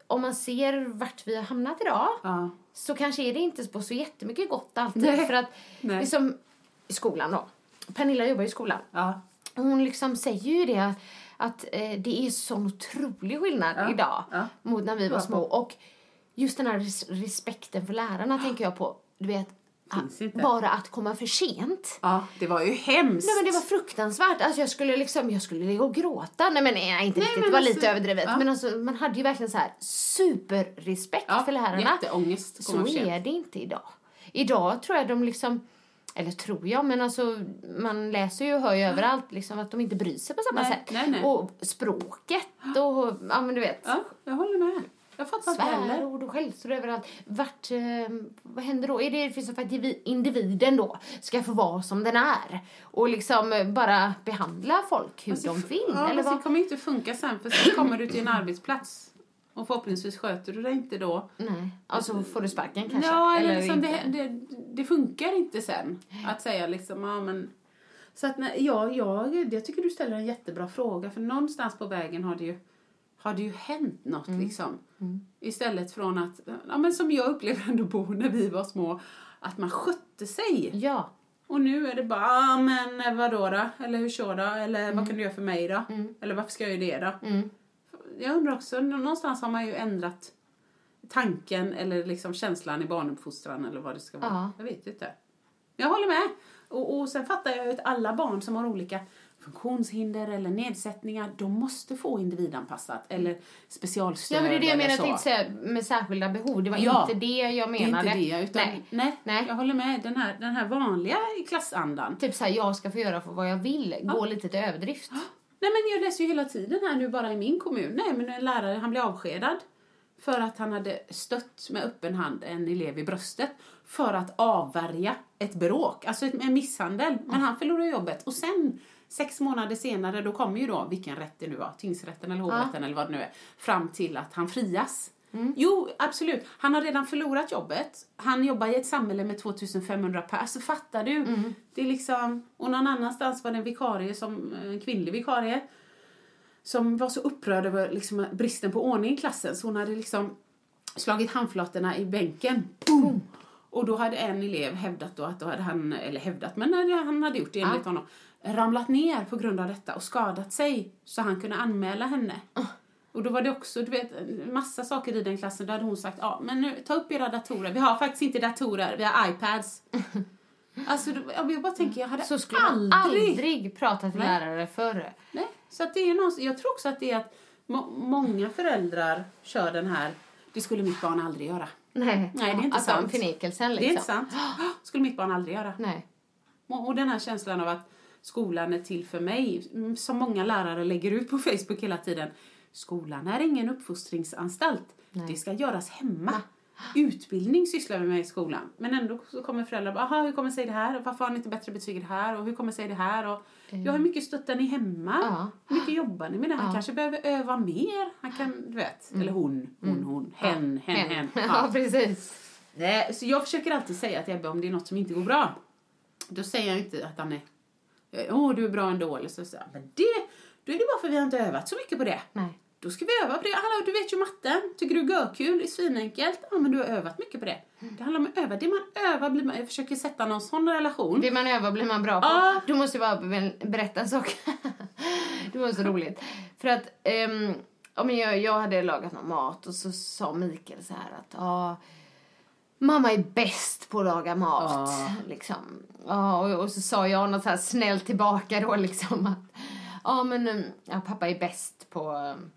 om man ser vart vi har hamnat idag Ja. så kanske är det inte på så jättemycket gott alltid. Nej. För att Nej. liksom i skolan då. Pernilla jobbar i skolan. Ja. Och Hon liksom säger ju det att eh, det är sån otrolig skillnad Ja, idag ja. mot när vi var Ja, små. Och just den här res- respekten för lärarna tänker jag på. Du vet. Bara att komma för sent. ja, det var ju hemskt. Nej men det var fruktansvärt. Alltså jag skulle liksom, jag skulle ligga och gråta. Nej men nej, inte Nej, riktigt, men det var alltså, lite överdrivet. ja. Men alltså man hade ju verkligen så här superrespekt ja, för lärarna. Jätteångest. Så är det inte idag. Idag tror jag de liksom, eller tror jag, men alltså man läser ju och hör ju överallt liksom att de inte bryr sig på samma Nej, sätt. nej, nej. Och språket och, ja men du vet. Ja, jag håller med. Jag fattar inte heller. Svärord och skällsord överallt. Vart, eh, vad händer då? Är det det för att indivi- individen då ska få vara som den är? Och liksom eh, bara behandla folk hur de vill? Ja, eller vad? det kommer inte funka sen för sen kommer du till en arbetsplats och förhoppningsvis sköter du dig inte då. Nej, alltså får du sparken kanske? Ja, eller, liksom inte? det, det, det funkar inte sen att säga liksom, ja men så att nej, ja, jag, jag tycker du ställer en jättebra fråga för någonstans på vägen har det ju, har det ju hänt något Mm. liksom. Istället från att, ja men som jag upplevde ändå bo när vi var små, att man skötte sig. Ja. Och nu är det bara, ah, men vadå då? Eller hur så då? Eller Mm. vad kan du göra för mig då? Eller varför ska jag göra det då? Jag undrar också, någonstans har man ju ändrat tanken eller liksom känslan i barnuppfostran eller vad det ska vara. Ja. Jag vet inte. Jag håller med. Och, och sen fattar jag ju att alla barn som har olika funktionshinder eller nedsättningar, de måste få individanpassat eller specialstöd Ja men det är det jag menar, jag så. tänkte säga med särskilda behov. Det var Ja. inte det jag Det är menade. inte det, utan nej, Nej. Nej. jag håller med. Den här, den här vanliga klassandan. Typ såhär, jag ska få göra för vad jag vill. Gå lite till överdrift. Nej men jag läser ju hela tiden här nu bara i min kommun. Nej men en lärare han blev avskedad för att han hade stött med öppen hand en elev i bröstet för att avvärja ett bråk, alltså en misshandel. Men han förlorade jobbet och sen sex månader senare då kommer ju då, vilken rätt det nu var, tingsrätten eller hovrätten eller vad det nu är, fram till att han frias. Jo, absolut. Han har redan förlorat jobbet. Han jobbar i ett samhälle med 2500 per. Alltså fattar du? Det är liksom, och någon annanstans var det en vikarie, som, en kvinnlig vikarie, som var så upprörd över liksom, bristen på ordning i klassen så hon hade liksom slagit handflatorna i bänken. Boom! Och då hade en elev hävdat då att då hade han, eller hävdat, men han hade gjort det enligt honom, ramlat ner på grund av detta och skadat sig så han kunde anmäla henne. Och då var det också, du vet, massa saker i den klassen. Då hade hon sagt, ja men nu, ta upp era datorer. Vi har faktiskt inte datorer, vi har iPads. [laughs] alltså, jag bara tänker, jag hade Så skulle aldrig aldrig prata till Nej. lärare förr. Nej, så att det är någon, jag tror också att det är att må, många föräldrar kör den här, det skulle mitt barn aldrig göra. Nej, Nej, det är inte alltså, sant. förnekelsen Det liksom. är inte sant. [gasps] skulle mitt barn aldrig göra. Nej. Och den här känslan av att skolan är till för mig, mm, som många lärare lägger ut på Facebook hela tiden. Skolan är ingen uppfostringsanstalt. Det ska göras hemma. Utbildning sysslar vi med i skolan. Men ändå så kommer föräldrar bara, aha, hur kommer sig det här? Varför har ni inte bättre betyg i det här? Och hur kommer sig det här? Och, ja, hur mycket stöttar ni hemma? Ja. Hur mycket jobbar ni med det? Han kanske behöver öva mer. Han kan, du vet. Eller hon, hon, hon. Hen, hen, hen. [laughs] Ja, precis. Nej, så jag försöker alltid säga till Ebbe om det är något som inte går bra. Då säger jag inte att han är, eh, åh du är bra ändå. Eller så säger jag, men det, då är det bara för att vi har inte övat så mycket på det. Nej. Då ska vi öva på det. Hallå, du vet ju matten. Tycker du görkul är svinenkelt? Ja, men du har övat mycket på det. Det handlar om att öva. Det man övar blir man, jag försöker sätta någon sån relation. Det man övar blir man bra på. Ja. Du måste bara be- berätta en sak. [laughs] det var så roligt. För att men jag, jag hade lagat någon mat och så sa Mikael så här att ja, mamma är bäst på att laga mat. Ja. Liksom. Ja, och, och så sa jag något så här snällt tillbaka då liksom att ja men mm, ja, pappa är bäst på um,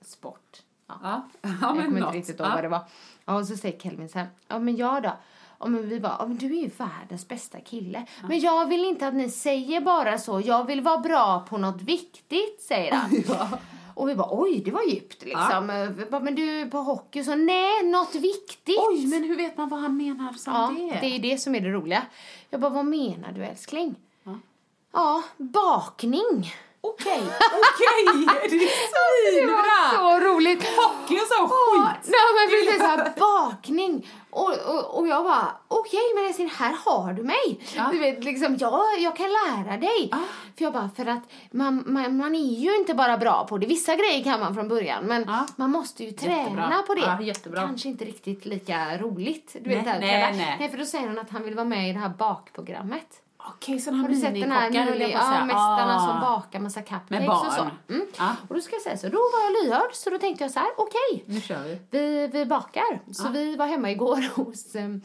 sport. Ja, ja [laughs] jag men kommer inte riktigt ihåg ja. vad det var. Ja, och så säger Kelvin så här, ja men jag då? Ja, men vi bara, ja, men du är ju världens bästa kille. Men jag vill inte att ni säger bara så. Jag vill vara bra på något viktigt, säger han. [laughs] Och vi bara, oj, det var djupt liksom. Vi bara, men du, på hockey så, nej, något viktigt. Oj, men hur vet man vad han menar som ja, det? det är det som är det roliga. Jag bara, vad menar du älskling? Ja, bakning. Okej, okej! [laughs] Det är Det var svinbra! så roligt. Hockey och så Ja, skit! Nej men precis såhär bakning. Och, och, och jag bara, okej men älskling här har du mig. Ja. Du vet liksom, jag, jag kan lära dig. Ah. För jag bara, för att man, man, man är ju inte bara bra på det. Vissa grejer kan man från början men Ja. man måste ju träna Jättebra. på det. Ja, jättebra. Kanske inte riktigt lika roligt. Du Nej, vet, här, nej, nej. nej för då säger han att han vill vara med i det här bakprogrammet. Okej, sådana Har här du sett den här minikockar höll jag på att ja, mästarna Ah. som bakar massa cupcakes och så? Mm. Ja. Och då ska jag säga så, då var jag lyhörd så då tänkte jag så här, okej. Nu kör vi. Vi, vi bakar. Så vi var hemma igår [laughs] hos um,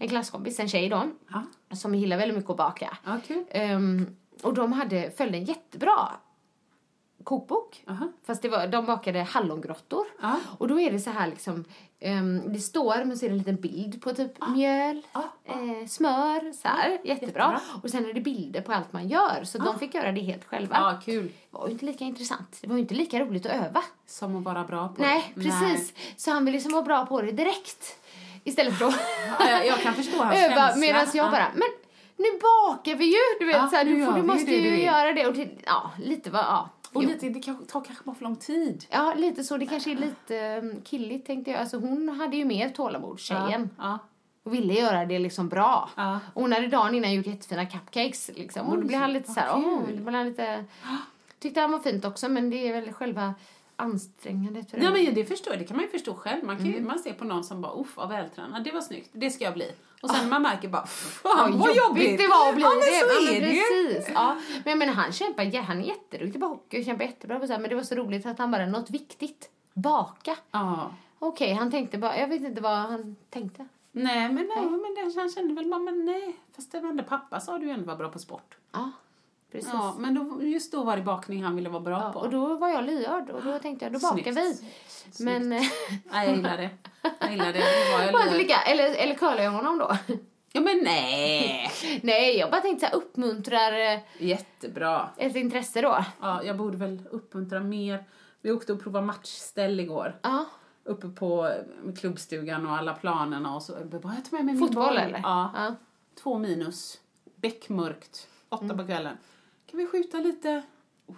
en klasskompis, en tjej då, Ja, som gillar väldigt mycket att baka. ja kul. Um, och de hade, följde en jättebra kokbok. Aha. Fast det var, de bakade hallongrottor. Ja. Och då är det så här liksom, um, det står, men så är det en liten bild på typ mjöl, Ah, eh, smör, så här. Jättebra. jättebra. Och sen är det bilder på allt man gör. Så de fick göra det helt själva. Ja, kul. Det var ju inte lika intressant. Det var ju inte lika roligt att öva. Som att vara bra på Nej, det. precis. Så han vill liksom vara bra på det direkt. Istället för att [laughs] Ja, jag, kan förstå hans [laughs] öva. Medan jag Ja. bara, men nu bakar vi ju! Du vet, Ja, så här, nu du, får, du måste det ju vill. göra det. Och det, ja, lite vad, ja. Och Jo. lite, det tar kanske bara för lång tid. Ja, lite så. Det kanske är lite um, killigt tänkte jag. Alltså hon hade ju mer tålamod, tjejen. Ja. Och ville göra det liksom bra. Ja. Och hon hade dagen innan gjort jättefina cupcakes liksom. och då blev han lite så här, åh, kul. det blev han lite... [gasps] Tyckte han var fint också, men det är väl själva ansträngandet för Ja, men det förstår. Det kan man ju förstå själv. Man, kan Mm. man ser på någon som bara, uff vad vältränad, det var snyggt, det ska jag bli. Och sen man märker bara, fan vad jobbigt. det var att bli ja, men det. så ja, är men det precis. Ja. Men menar, han kämpar, ja, han är jätteduktig på hockey och kämpar jättebra på så här, men det var så roligt att han bara, något viktigt, baka. Ja. Okej, han tänkte bara, jag vet inte vad han tänkte. Nej, men, nej, men det, han kände väl men nej. Fast det var ändå pappa sa du ju ändå var bra på sport. Ja, precis. Ja, men då, just då var det bakning han ville vara bra Ja, på. och då var jag lyhörd och då tänkte jag, då bakar Snyggt. vi. Men, eh, [laughs] Nej, jag gillar det. Jag gillar det. Då var jag lyhörd. lika, eller, eller curlar jag honom då? Ja, men nej. [laughs] Nej, jag bara tänkte så här, uppmuntrar eh, Jättebra. ett intresse då. Ja, jag borde väl uppmuntra mer. Vi åkte och provade matchställ igår. Ja, Uppe på klubbstugan och alla planerna och så. Jag bara, jag tar med mig min fotboll boll. eller? Ja. ja. Två minus. Beckmörkt. Åtta Mm. på kvällen. Kan vi skjuta lite? Uff.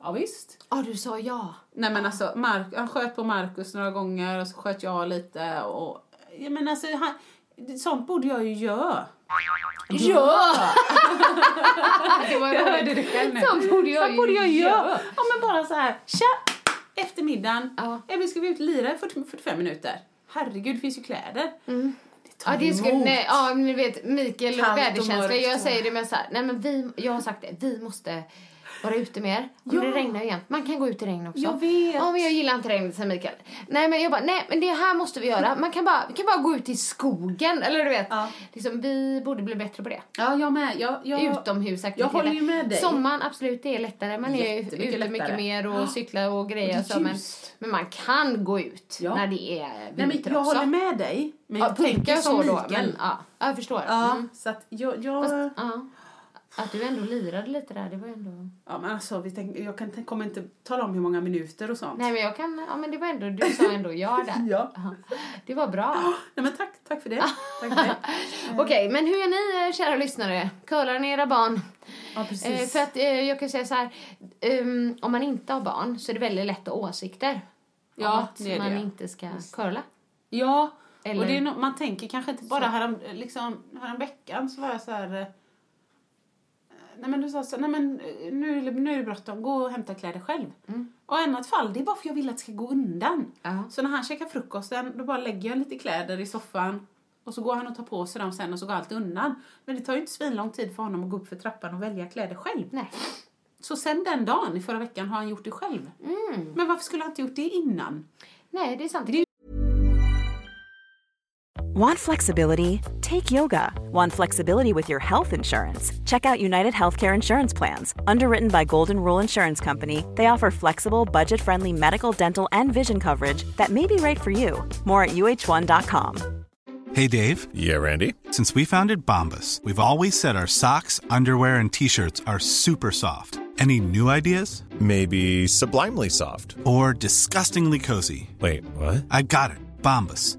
Ja, visst. Ja, du sa ja. Nej men alltså, Mark, han sköt på Marcus några gånger och så sköt jag lite och... Ja, men alltså, han, sånt borde jag ju göra. [laughs] Ja! det var Jag hörde det själv nu. Sånt borde jag Sånt borde jag göra. Ja men bara så här, tja! Eftermiddagen. Ja. Men ska vi ut och lira i 40, 45 minuter? Herregud, det finns ju kläder. Det tar Ja, det skulle, emot. nej, ja, men ni vet, Mikael väderkänsla, jag säger det med så här, nej men vi, jag har sagt det, vi måste vara ute mer. Och Ja. det regnar ju jämt. Man kan gå ut i regn också. Jag vet. Ja, men jag gillar inte regnet, säger Mikael. Nej, men jag bara, nej, men det här måste vi göra. Man kan bara, vi kan bara gå ut i skogen, eller du vet. Ja. Liksom, vi borde bli bättre på det. Ja, jag med. Jag, jag, Utomhusaktiviteter. jag håller ju med dig. Sommaren, absolut, det är lättare. Man är ute lättare. mycket mer och Ja. cyklar och grejer. Och så, men, men man kan gå ut Ja. när det är Nej, men vinter jag också. håller med dig. Men Ja, jag tänker som så då. Mikael. Men, ja, jag förstår. Ja, Mm. så att jag... jag Fast, ja. Att du ändå lirade lite där, det var ändå... ja, men alltså, vi tänk, jag kan, kommer inte tala om hur många minuter och sånt. Nej men jag kan, ja men det var ändå, du sa ändå ja där. [laughs] Ja. Det var bra. Nej, men tack, tack för det. tack för det. [laughs] Okej, men hur är ni eh, kära lyssnare? Curlar ni era barn? Ja, Eh, precis. för att eh, jag kan säga så här, ehm, om man inte har barn så är det väldigt lätt att ha åsikter. Ja, om att det är man det. inte ska curla. Ja, Eller- och det är no, man tänker kanske inte bara härom, liksom, härom veckan så var jag så här... Nej men du sa så, nej men eh, nu, är det- nu är det bråttom, gå och hämta kläder själv. Och i annat fall, det är bara för jag vill att det ska gå undan. Ja. Så när han käkar frukosten, då bara lägger jag lite kläder i soffan. Och så går han och tar på sig dem sen och så går allt undan. Men det tar ju inte svinlång tid för honom att gå upp för trappan och välja kläder själv. Nej. Så sen den dagen i förra veckan har han gjort det själv. Men varför skulle han inte gjort det innan? Nej, det är sant. Det är Want flexibility? Take yoga. Want flexibility with your health insurance? Check out United Healthcare Insurance Plans. Underwritten by Golden Rule Insurance Company, they offer flexible, budget friendly medical, dental, and vision coverage that may be right for you. More at uh1.com. Hey Dave, Yeah, Randy. since we founded Bombus, we've always said our socks, underwear, and t shirts are super soft. Any new ideas? Maybe sublimely soft. Or disgustingly cozy? Wait, what? I got it, Bombus.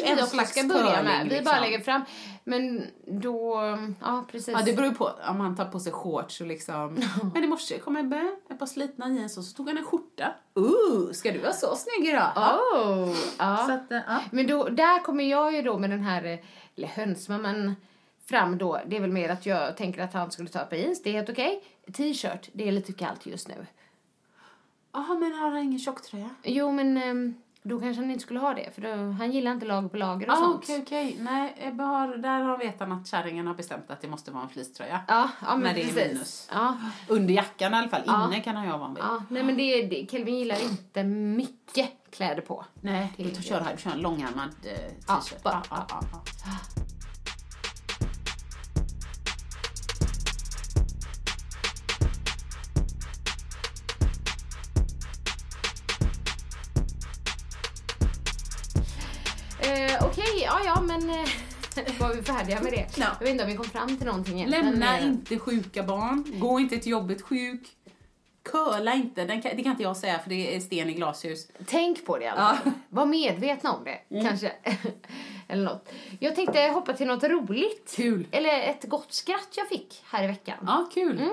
En vi också slags ska börja med. Vi liksom. bara lägger fram. Men då, ja precis. Ja, det beror ju på om han tar på sig shorts och liksom... [laughs] Men i morse kom Ebbe, ett par slitna jeans och så tog han en skjorta. Ooh, ska du vara så snygg idag? Oh, ja. Så att, eh, ja. Men då, där kommer jag ju då med den här, eh, eller hönsmamman fram då. Det är väl mer att jag tänker att han skulle ta på jeans, det är helt okej. T-shirt, det är lite kallt just nu. Jaha, men har han ingen tjocktröja? Jo men ehm, då kanske han inte skulle ha det för då, han gillar inte lager på lager och Ah, sånt. okej, okej. Nej, Ebbe har, där har vet han att kärringen har bestämt att det måste vara en fleecetröja. Ja, ja men När det är minus. Ja, Under jackan i alla fall. Ja. Inne kan han ju ha han vill. ja, nej men det, det, Kelvin gillar inte mycket kläder på. Nej, Det- du kör här. Du kör en långärmad eh, Ja, t-shirt. bara- ja, ja, ja. Ja ja men eh, [laughs] var vi färdiga med det? Ja. Jag vet inte om vi kom fram till någonting egentligen. Lämna Eh, inte sjuka barn. Gå inte till jobbet sjuk. Curla inte. Den kan, det kan inte jag säga för det är sten i glashus. Tänk på det i alla Ja. Var medvetna om det, kanske. [laughs] Eller något. Jag tänkte hoppa till något roligt. Kul. Eller ett gott skratt jag fick här i veckan. Ja, kul. Mm.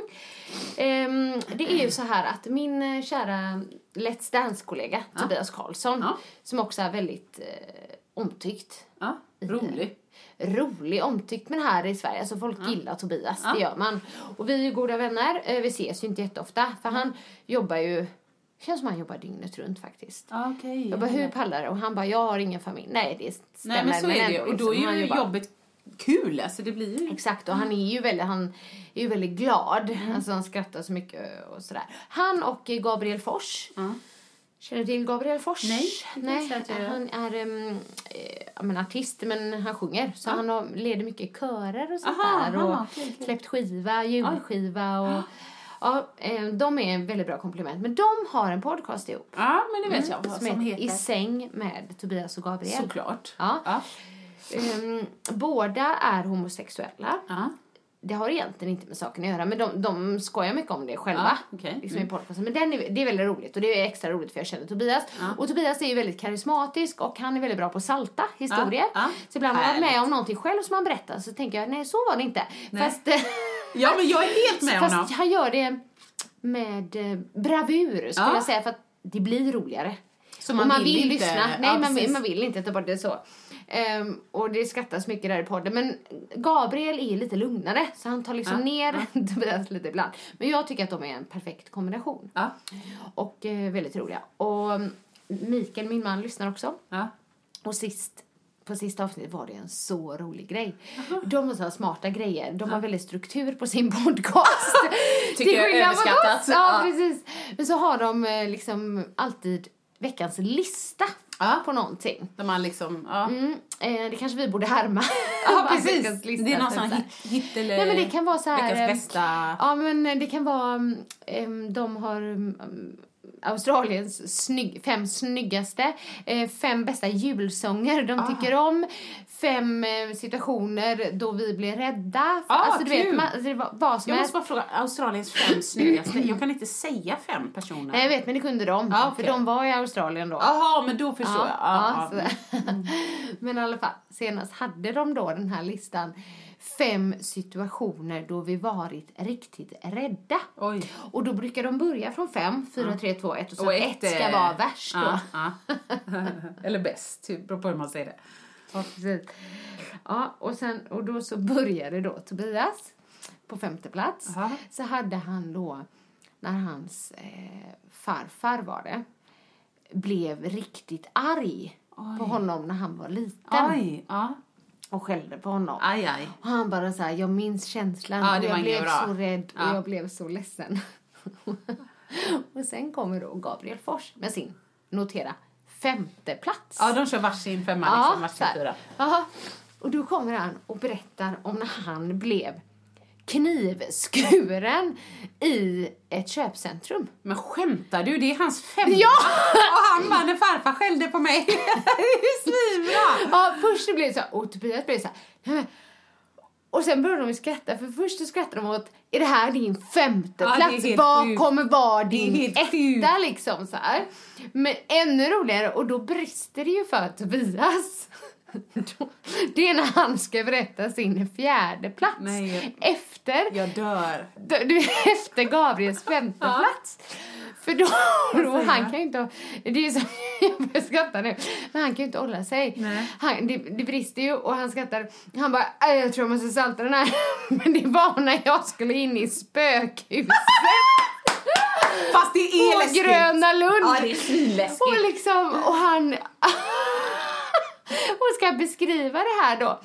Ehm, det är ju så här att min eh, kära Let's Dance-kollega Tobias Karlsson, Ja. som också är väldigt eh, omtyckt. Ja, rolig. Rolig, omtyckt men här i Sverige. Alltså folk gillar Tobias, Ja. det gör man. Och vi är ju goda vänner. Eh, vi ses ju inte jätteofta för han jobbar ju, känns som han jobbar dygnet runt faktiskt. Ja, okej. Jag bara, hur pallar du? Och han bara, jag har ingen familj. Nej, det stämmer. Nej, men så är det ju. Och då liksom, är ju jobbet kul. Alltså det blir ju... Exakt, och han är ju väldigt, han är ju väldigt glad. Mm. Alltså han skrattar så mycket och sådär. Han och Gabriel Fors. Känner du till Gabriel Fors? Nej, jag Nej jag han är um, ja, men artist men han sjunger. Så han har, leder mycket körer och sånt Aha, där. Och aha, okej, okej. släppt skiva, julskiva och... Ja, eh, de är en väldigt bra komplement. Men de har en podcast ihop. Ja, men det vet jag Mm, vad som, som heter I säng med Tobias och Gabriel. Såklart. Ja. Ja. Ehm, båda är homosexuella. Ja. Det har egentligen inte med saken att göra, men de, de skojar mycket om det själva. Ja, okej. liksom Mm. i podcasten. Men den är, det är väldigt roligt och det är extra roligt för jag känner Tobias. Och Tobias är ju väldigt karismatisk och han är väldigt bra på att salta historier. Ja, ja. Så ibland har varit med om någonting själv som han berättar så tänker jag, nej så var det inte. Fast, ja, men jag är helt med [laughs] honom. fast han gör det med eh, bravur skulle Ja. jag säga för att det blir roligare. Så Och man man vill vill, inte- lyssna. ja, Nej, man, precis. man vill inte ta bort det så. Ehm, och det skrattas mycket där i podden. Men Gabriel är lite lugnare, så han tar liksom Ja, ner Tobias [laughs] lite ibland. Men jag tycker att de är en perfekt kombination. Ja. Och eh, väldigt roliga. Och mm, Mikael, min man, lyssnar också. Ja. Och sist, på sista avsnittet var det en så rolig grej. De har så här smarta grejer. De har väldigt struktur på sin [laughs] podcast. [laughs] Tycker jag är överskattat. Ja, Ja. precis. Men så har de eh, liksom alltid veckans lista Ja. på någonting. Där man liksom, ja. Mm, eh, det kanske vi borde härma. Ja, [laughs] precis. Det är någon typ sån hit, hit eller... Nej men det kan vara så här. Veckans eh, bästa... Ja men det kan vara, em, de har mm, Australiens snygg, fem snyggaste, eh, fem bästa julsånger de Ah. tycker om, fem eh, situationer då vi blir rädda. Ah, alltså du vet, man, alltså, vad som Jag måste bara fråga, Australiens fem snyggaste. Jag kan inte säga fem personer. Nej jag vet men det kunde de, Ah, okej. för de var i Australien då. Jaha, men då förstår jag. Ja, ja. så. [laughs] Men i alla fall, senast hade de då den här listan fem situationer då vi varit riktigt rädda. Oj. Och då brukar de börja från fem, fyra, tre, två, ett och så Och ett, ett, ska eh, vara värst då. Ja, ja. [laughs] Eller bäst, typ, beror på hur man säger det. Ja, precis. Ja, och, sen, och då så började då Tobias på femte plats. Aha. Så hade han då, när hans eh, farfar var det, blev riktigt arg på honom när han var liten Oj, ja. Och skällde på honom. Aj, aj. Och han bara så här, jag minns känslan Ja, och jag blev bra. så rädd och Ja. jag blev så ledsen. [laughs] och sen kommer då Gabriel Fors med sin, notera, femte plats. Ja, de kör varsin femma, Ja, liksom, varsin fyra. Och då kommer han och berättar om när han blev knivskuren i ett köpcentrum. Men skämtar du? Det är hans femma! Ja! [laughs] Och han bara, när farfar skällde på mig. [laughs] det är svinbra! Ja, först så blev det så här, och Tobias blev så här, och sen började de skratta, för först skrattade de åt, är det här din femte Ja, plats? Vad sjukt. kommer vara din etta liksom så här. Men ännu roligare, och då brister det ju för Tobias. Det är när han ska berätta sin fjärde plats. Nej. Efter Jag dör. Du, efter Gabriels femte plats. För då, då han kan ju inte, det är så, [laughs] jag börjar skratta nu, men han kan ju inte hålla sig. Han, det, det brister ju och han skrattar, han bara, "Aj, jag tror jag måste salta den här. [laughs] Men det var när jag skulle in i spökhuset Fast det är på läskigt. Gröna Lund. Ja, det är svinläskigt. Och liksom, och han... [laughs] och ska beskriva det här då.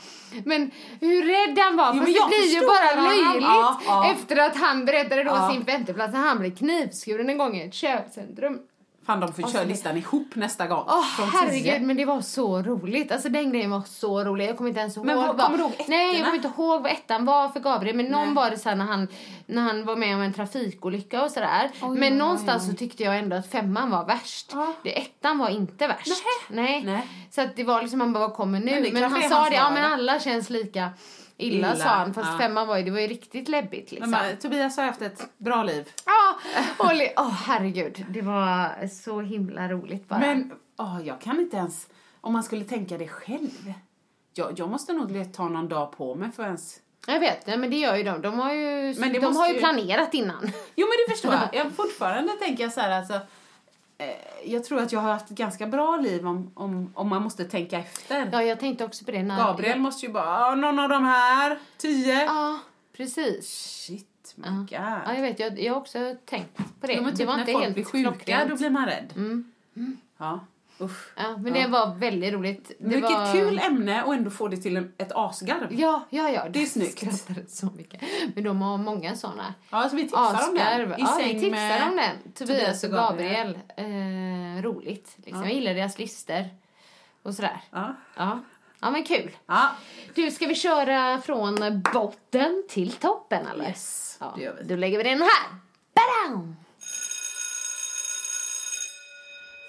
Men hur rädd han var, Jo, för det blir ju bara honom. löjligt Ja, ja. efter att han berättade då Ja. sin femteplats när han blev knivskuren en gång i ett köpcentrum. Fan, de får köra listan ihop nästa gång. Åh Från herregud, tio. men det var så roligt. Alltså den grejen var så rolig. Jag kommer inte ens ihåg Men vad- kommer du ihåg Nej, jag kommer inte ihåg vad ettan var för Gabriel. Men någon Nej. var det så när han, när han var med om en trafikolycka och sådär. Oj, men oj, någonstans oj. så tyckte jag ändå att femman var värst. Ja. Det, ettan var inte värst. Nej. Nej. Så att det var liksom, man bara, vad kommer nu? Men Men, han sa det, ja men alla känns lika illa, Illa, sa han. Fast ja. femman var ju, det var ju riktigt läbbigt liksom. Men, men, Tobias har haft ett bra liv. Ja, li- åh herregud. Det var så himla roligt bara. Men åh, jag kan inte ens... Om man skulle tänka det själv. Jag, jag måste nog ta någon dag på mig för ens... Jag vet, nej, men det gör ju de. De har ju, de har ju ju- planerat innan. Jo, men det förstår jag. [laughs] jag fortfarande tänker jag så här, alltså... Eh, jag tror att jag har haft ett ganska bra liv om, om, om man måste tänka efter. Ja, jag tänkte också på det när... Gabriel måste ju bara, "Ah, någon av de här, tio. Ja, precis. Shit, my Ja. god. Ja, jag vet. Jag, jag har också tänkt på det. Ja, men det typ var när inte folk helt blir sjuka, klockrent. då blir man rädd. Mm. Ja, usch. Ja, men det var väldigt roligt. Det Vilket var... kul ämne och ändå få det till en, ett asgarv. Ja, ja, ja. Det är snyggt. skrattade så mycket. Men de har många såna. Ja, så vi tipsar om den. I ja, vi säng tipsar med om den. Tobias och Gabriel. Eh, roligt. Liksom. Jag gillar deras listor. Och sådär. Ja. Ja. ja, men kul. Ja. Du, ska vi köra från botten till toppen eller? Yes, Ja, det gör vi. Då lägger vi den här. Badam!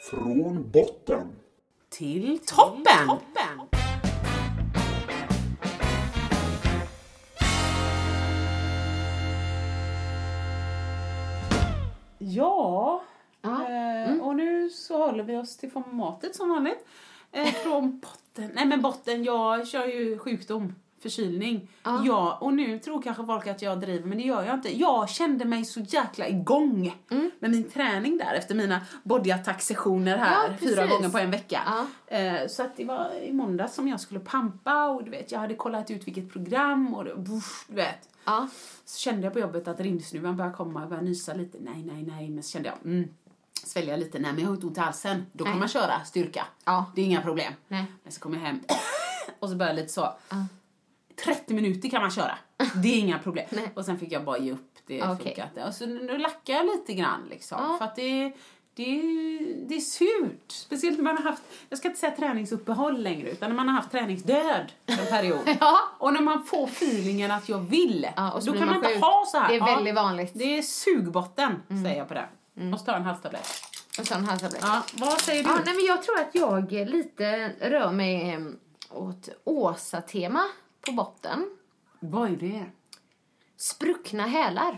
Från botten. Till toppen! Ja, Ja. eh, och nu så håller vi oss till formatet som vanligt. Eh, från botten. Nej men botten, jag kör ju sjukdom, förkylning. Ja. Ja, och nu tror kanske folk att jag driver, men det gör jag inte. Jag kände mig så jäkla igång med min träning där efter mina body attack-sessioner här Ja, fyra gånger på en vecka. Ja. Eh, så att det var i måndags som jag skulle pampa och du vet, jag hade kollat ut vilket program och det, du vet. Ja. Så kände jag på jobbet att rindsnuvan började komma, jag började nysa lite. Nej, nej, nej. Men så kände jag, mm, svälja lite. Nej, men jag har inte ont i halsen. Då kan Nej. man köra styrka. Ja. Det är inga problem. Nej. Men så kom jag hem [coughs] och så började jag lite så. 30 minuter kan man köra. [laughs] Det är inga problem. Och sen fick jag bara ge upp. Det Okej. funkar inte. Och så nu lackar jag lite grann liksom. Ja. För att det, det, det är surt. Speciellt när man har haft, jag ska inte säga träningsuppehåll längre, utan när man har haft träningsdöd en period. [laughs] Ja. Och när man får feelingen att jag vill, Ja, och då kan man man inte ha så här. Det är Ja, väldigt vanligt. Mm. Det är sugbotten, säger jag på det. Måste ta en halstablett. Och sen halstablett. Ja, vad säger du? Ja, nej, men jag tror att jag lite rör mig eh, åt Åsa-tema på botten. Vad är det? Spruckna hälar.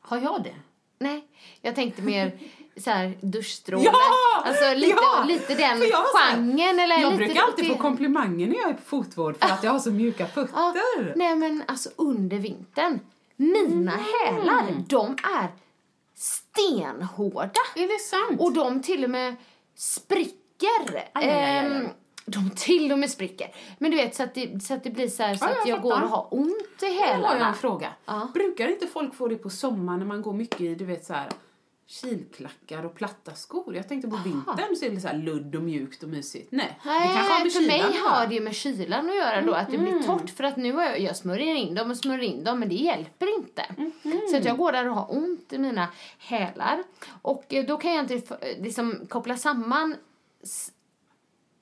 Har jag det? Nej, jag tänkte mer så här duschstråle. Ja! Alltså lite, Ja! lite den För jag genren. Eller Jag lite brukar alltid få komplimanger när jag är på fotvård för att jag har så mjuka Ja, fötter. nej men alltså under vintern. Mina Mm. hälar, de är stenhårda. Är det sant? Och de till och med spricker. aj, aj, aj. De till och med spricker. Men du vet så att det, så att det blir så här så Ja, att jag jag går och har ont i Nu har jag en hälarna. fråga. Ja. Brukar inte folk få det på sommaren när man går mycket i, du vet så här kilklackar och platta skor. Jag tänkte på vintern så är det så ludd och mjukt och mysigt. Nej, det kanske har Nej, med för mig kylan göra. har det ju med kylan att göra då, att det blir torrt. För att nu har jag, jag smörjer in dem och smörjer in dem, men det hjälper inte. Så att jag går där och har ont i mina hälar. Och eh, då kan jag inte liksom koppla samman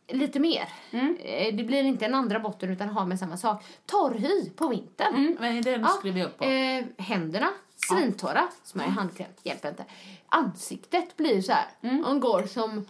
lite mer. Eh, Det blir inte en andra botten utan har med samma sak. Torrhy på vintern. Mm, men den skriver jag upp på. Eh, händerna, svintorra, smörj handkräm, hjälper inte. Ansiktet blir så här, Mm. man går som,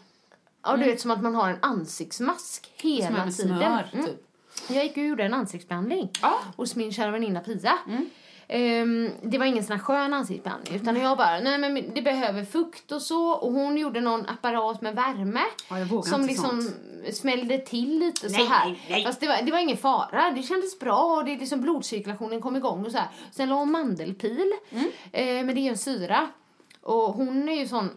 ja du vet som att man har en ansiktsmask hela med tiden. smör, Mm. typ. Jag gick och gjorde en ansiktsbehandling Ja. hos min kära väninna Pia. Mm. Ehm, det var ingen sån här skön ansiktsbehandling utan jag bara, nej men det behöver fukt och så och hon gjorde någon apparat med värme Ja, som liksom sånt. smällde till lite Nej, så här. nej, nej. Fast det var, det var ingen fara, det kändes bra och det liksom blodcirkulationen kom igång och så här. Sen la hon mandelpil, Mm. eh, men det är ju en syra. Och hon är ju sån,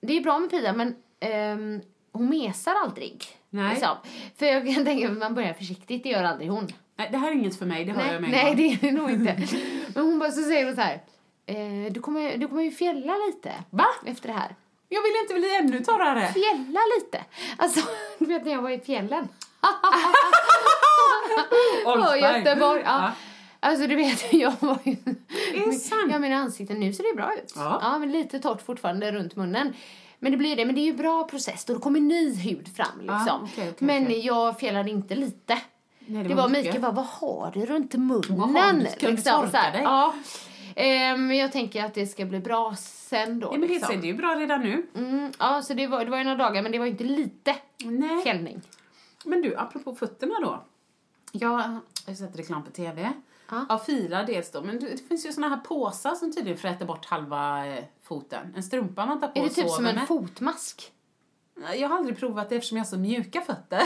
det är bra med Pia men ehm, hon mesar aldrig. Nej. Liksom. För jag kan tänka att man börjar försiktigt, det gör aldrig hon. Nej, det här är inget för mig, det hör Nej, jag med nej gång. det är det nog inte. [laughs] Men hon bara så säger hon så här. Eh, du, kommer, du kommer ju fjälla lite. Va? Efter det här. Jag vill inte bli ännu torrare. Fjälla lite. Alltså, [laughs] du vet när jag var i fjällen. [laughs] På Olsberg. Göteborg. Ja. Ja. Alltså du vet, jag var ju... Är det sant? Ja, mina ansikten nu ser det bra ut. Ja. men lite torrt fortfarande runt munnen. Men det blir det. Men det är ju bra process då kommer ny hud fram liksom. Ja, okej, okej, men okej. jag fjällade inte lite. Nej, det, var Mikael bara, vad har du runt munnen? Du? Ska torka så här. dig? Ja. Eh, Men jag tänker att det ska bli bra sen då. Ja, men det, liksom. det är ju bra redan nu. mm, ja, så det var, det var ju några dagar, men det var inte lite Nej. fjällning. Men du, apropå fötterna då. Jag har ju sett reklam på TV. Ja. Ja, fila dels då. Men det finns ju såna här påsar som tydligen fräter bort halva eh, foten. En strumpa man tar på Är det typ som en med. fotmask? Jag har aldrig provat det eftersom jag har så mjuka fötter.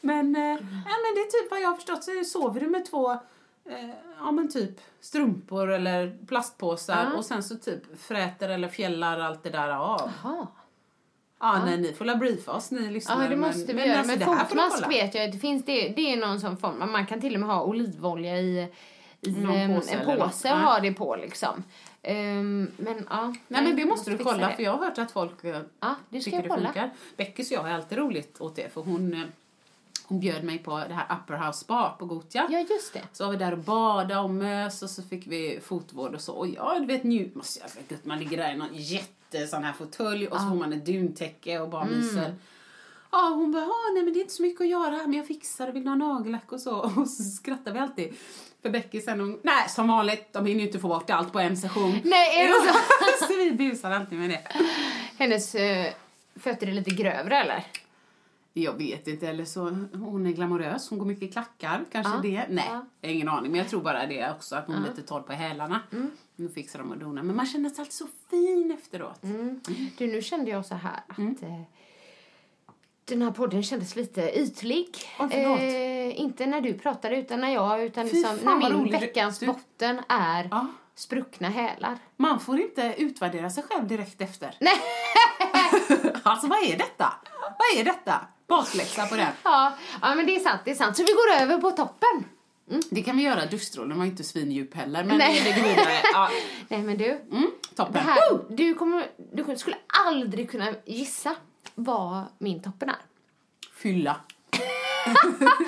men, [laughs] men, eh, ja, men det är typ vad jag har förstått så sover du med två eh, ja men typ strumpor eller plastpåsar Ja. och sen så typ fräter eller fjällar allt det där av. Jaha. Ja, nej, ni får la briefa oss ni lyssnare. Ja, det måste men, vi göra. alltså, Men det här får du fotmask vet jag, det finns det, det är någon sån form, man kan till och med ha olivolja i, i Någon em, påse en påse och ha det på liksom. Ehm, men ja. Nej men det måste du fixa kolla det. för jag har hört att folk eh, Ja, det tycker det funkar. Beckis och jag har alltid roligt åt det för hon, eh, hon bjöd mig på det här Upper House Spa på Gotia. Ja, just det. Så var vi där och badade och mös och så fick vi fotvård och så. Och ja, du vet njut, måste jag vet, man ligger där i någon jätte sån här fåtölj och så får man ett duntäcke och bara Mm. myser. Ja, hon bara, nej men det är inte så mycket att göra här men jag fixar, vill du ha nagellack och så. [laughs] Och så skrattar vi alltid. För Becky sen hon, nej som vanligt, de hinner ju inte få bort allt på en session. Nej, är det [laughs] så? [laughs] så vi busar alltid med det. Hennes eh, fötter är lite grövre eller? Jag vet inte, eller så hon är glamorös, hon går mycket i klackar, kanske Ja, det. Nej. Mm. har ingen aning, men jag tror bara det också, att hon är lite torr på hälarna. Nu fixar de och donar. Men man känner sig alltid så fin efteråt. Mm. Du, nu kände jag så här att Mm. eh, den här podden kändes lite ytlig. Eh, inte när du pratade utan när jag, utan liksom, när min veckans Du- botten är Ja. spruckna hälar. Man får inte utvärdera sig själv direkt efter. Nej! [laughs] Alltså vad är detta? Vad är detta? Bakläxa på den. Ja, ja, men det är sant, det är sant. Så vi går över på toppen. Det kan vi göra. Duschstrålen var inte svindjup heller, men Nej. det går vidare. Ja. [laughs] Nej men du, Mm, toppen. här, du, kommer, du skulle aldrig kunna gissa vad min toppen är. Fylla.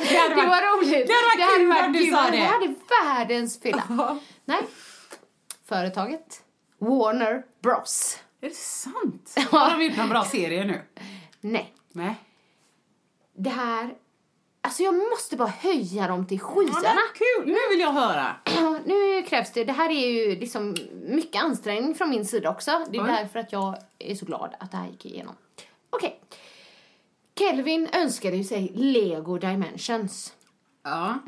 Det var roligt. det hade varit kul du sa det. Jag hade världens fylla. Nej. Företaget Warner Bros. Är det sant? Har de gjort någon bra serie nu? Nej. Nej. Det här... Alltså jag måste bara höja dem till Ja, skyarna. kul! Nu vill jag höra. Ja, [clears throat] nu krävs det. Det här är ju liksom mycket ansträngning från min sida också. Det är Oj. därför att jag är så glad att det här gick igenom. Okej. Kelvin önskade ju sig Lego Dimensions. Ja.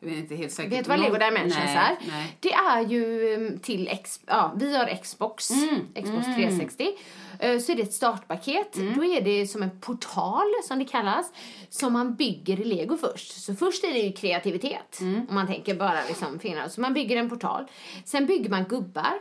Jag är inte helt säker. Vet du vad Lego Dimensions nej, är? Nej. Det är ju um, till, ex, ja, vi har Xbox, Xbox 360. Eh, Så är det ett startpaket. Då är det som en portal, som det kallas, som man bygger i lego först. Så först är det ju kreativitet, om man tänker bara liksom finna. Så man bygger en portal. Sen bygger man gubbar.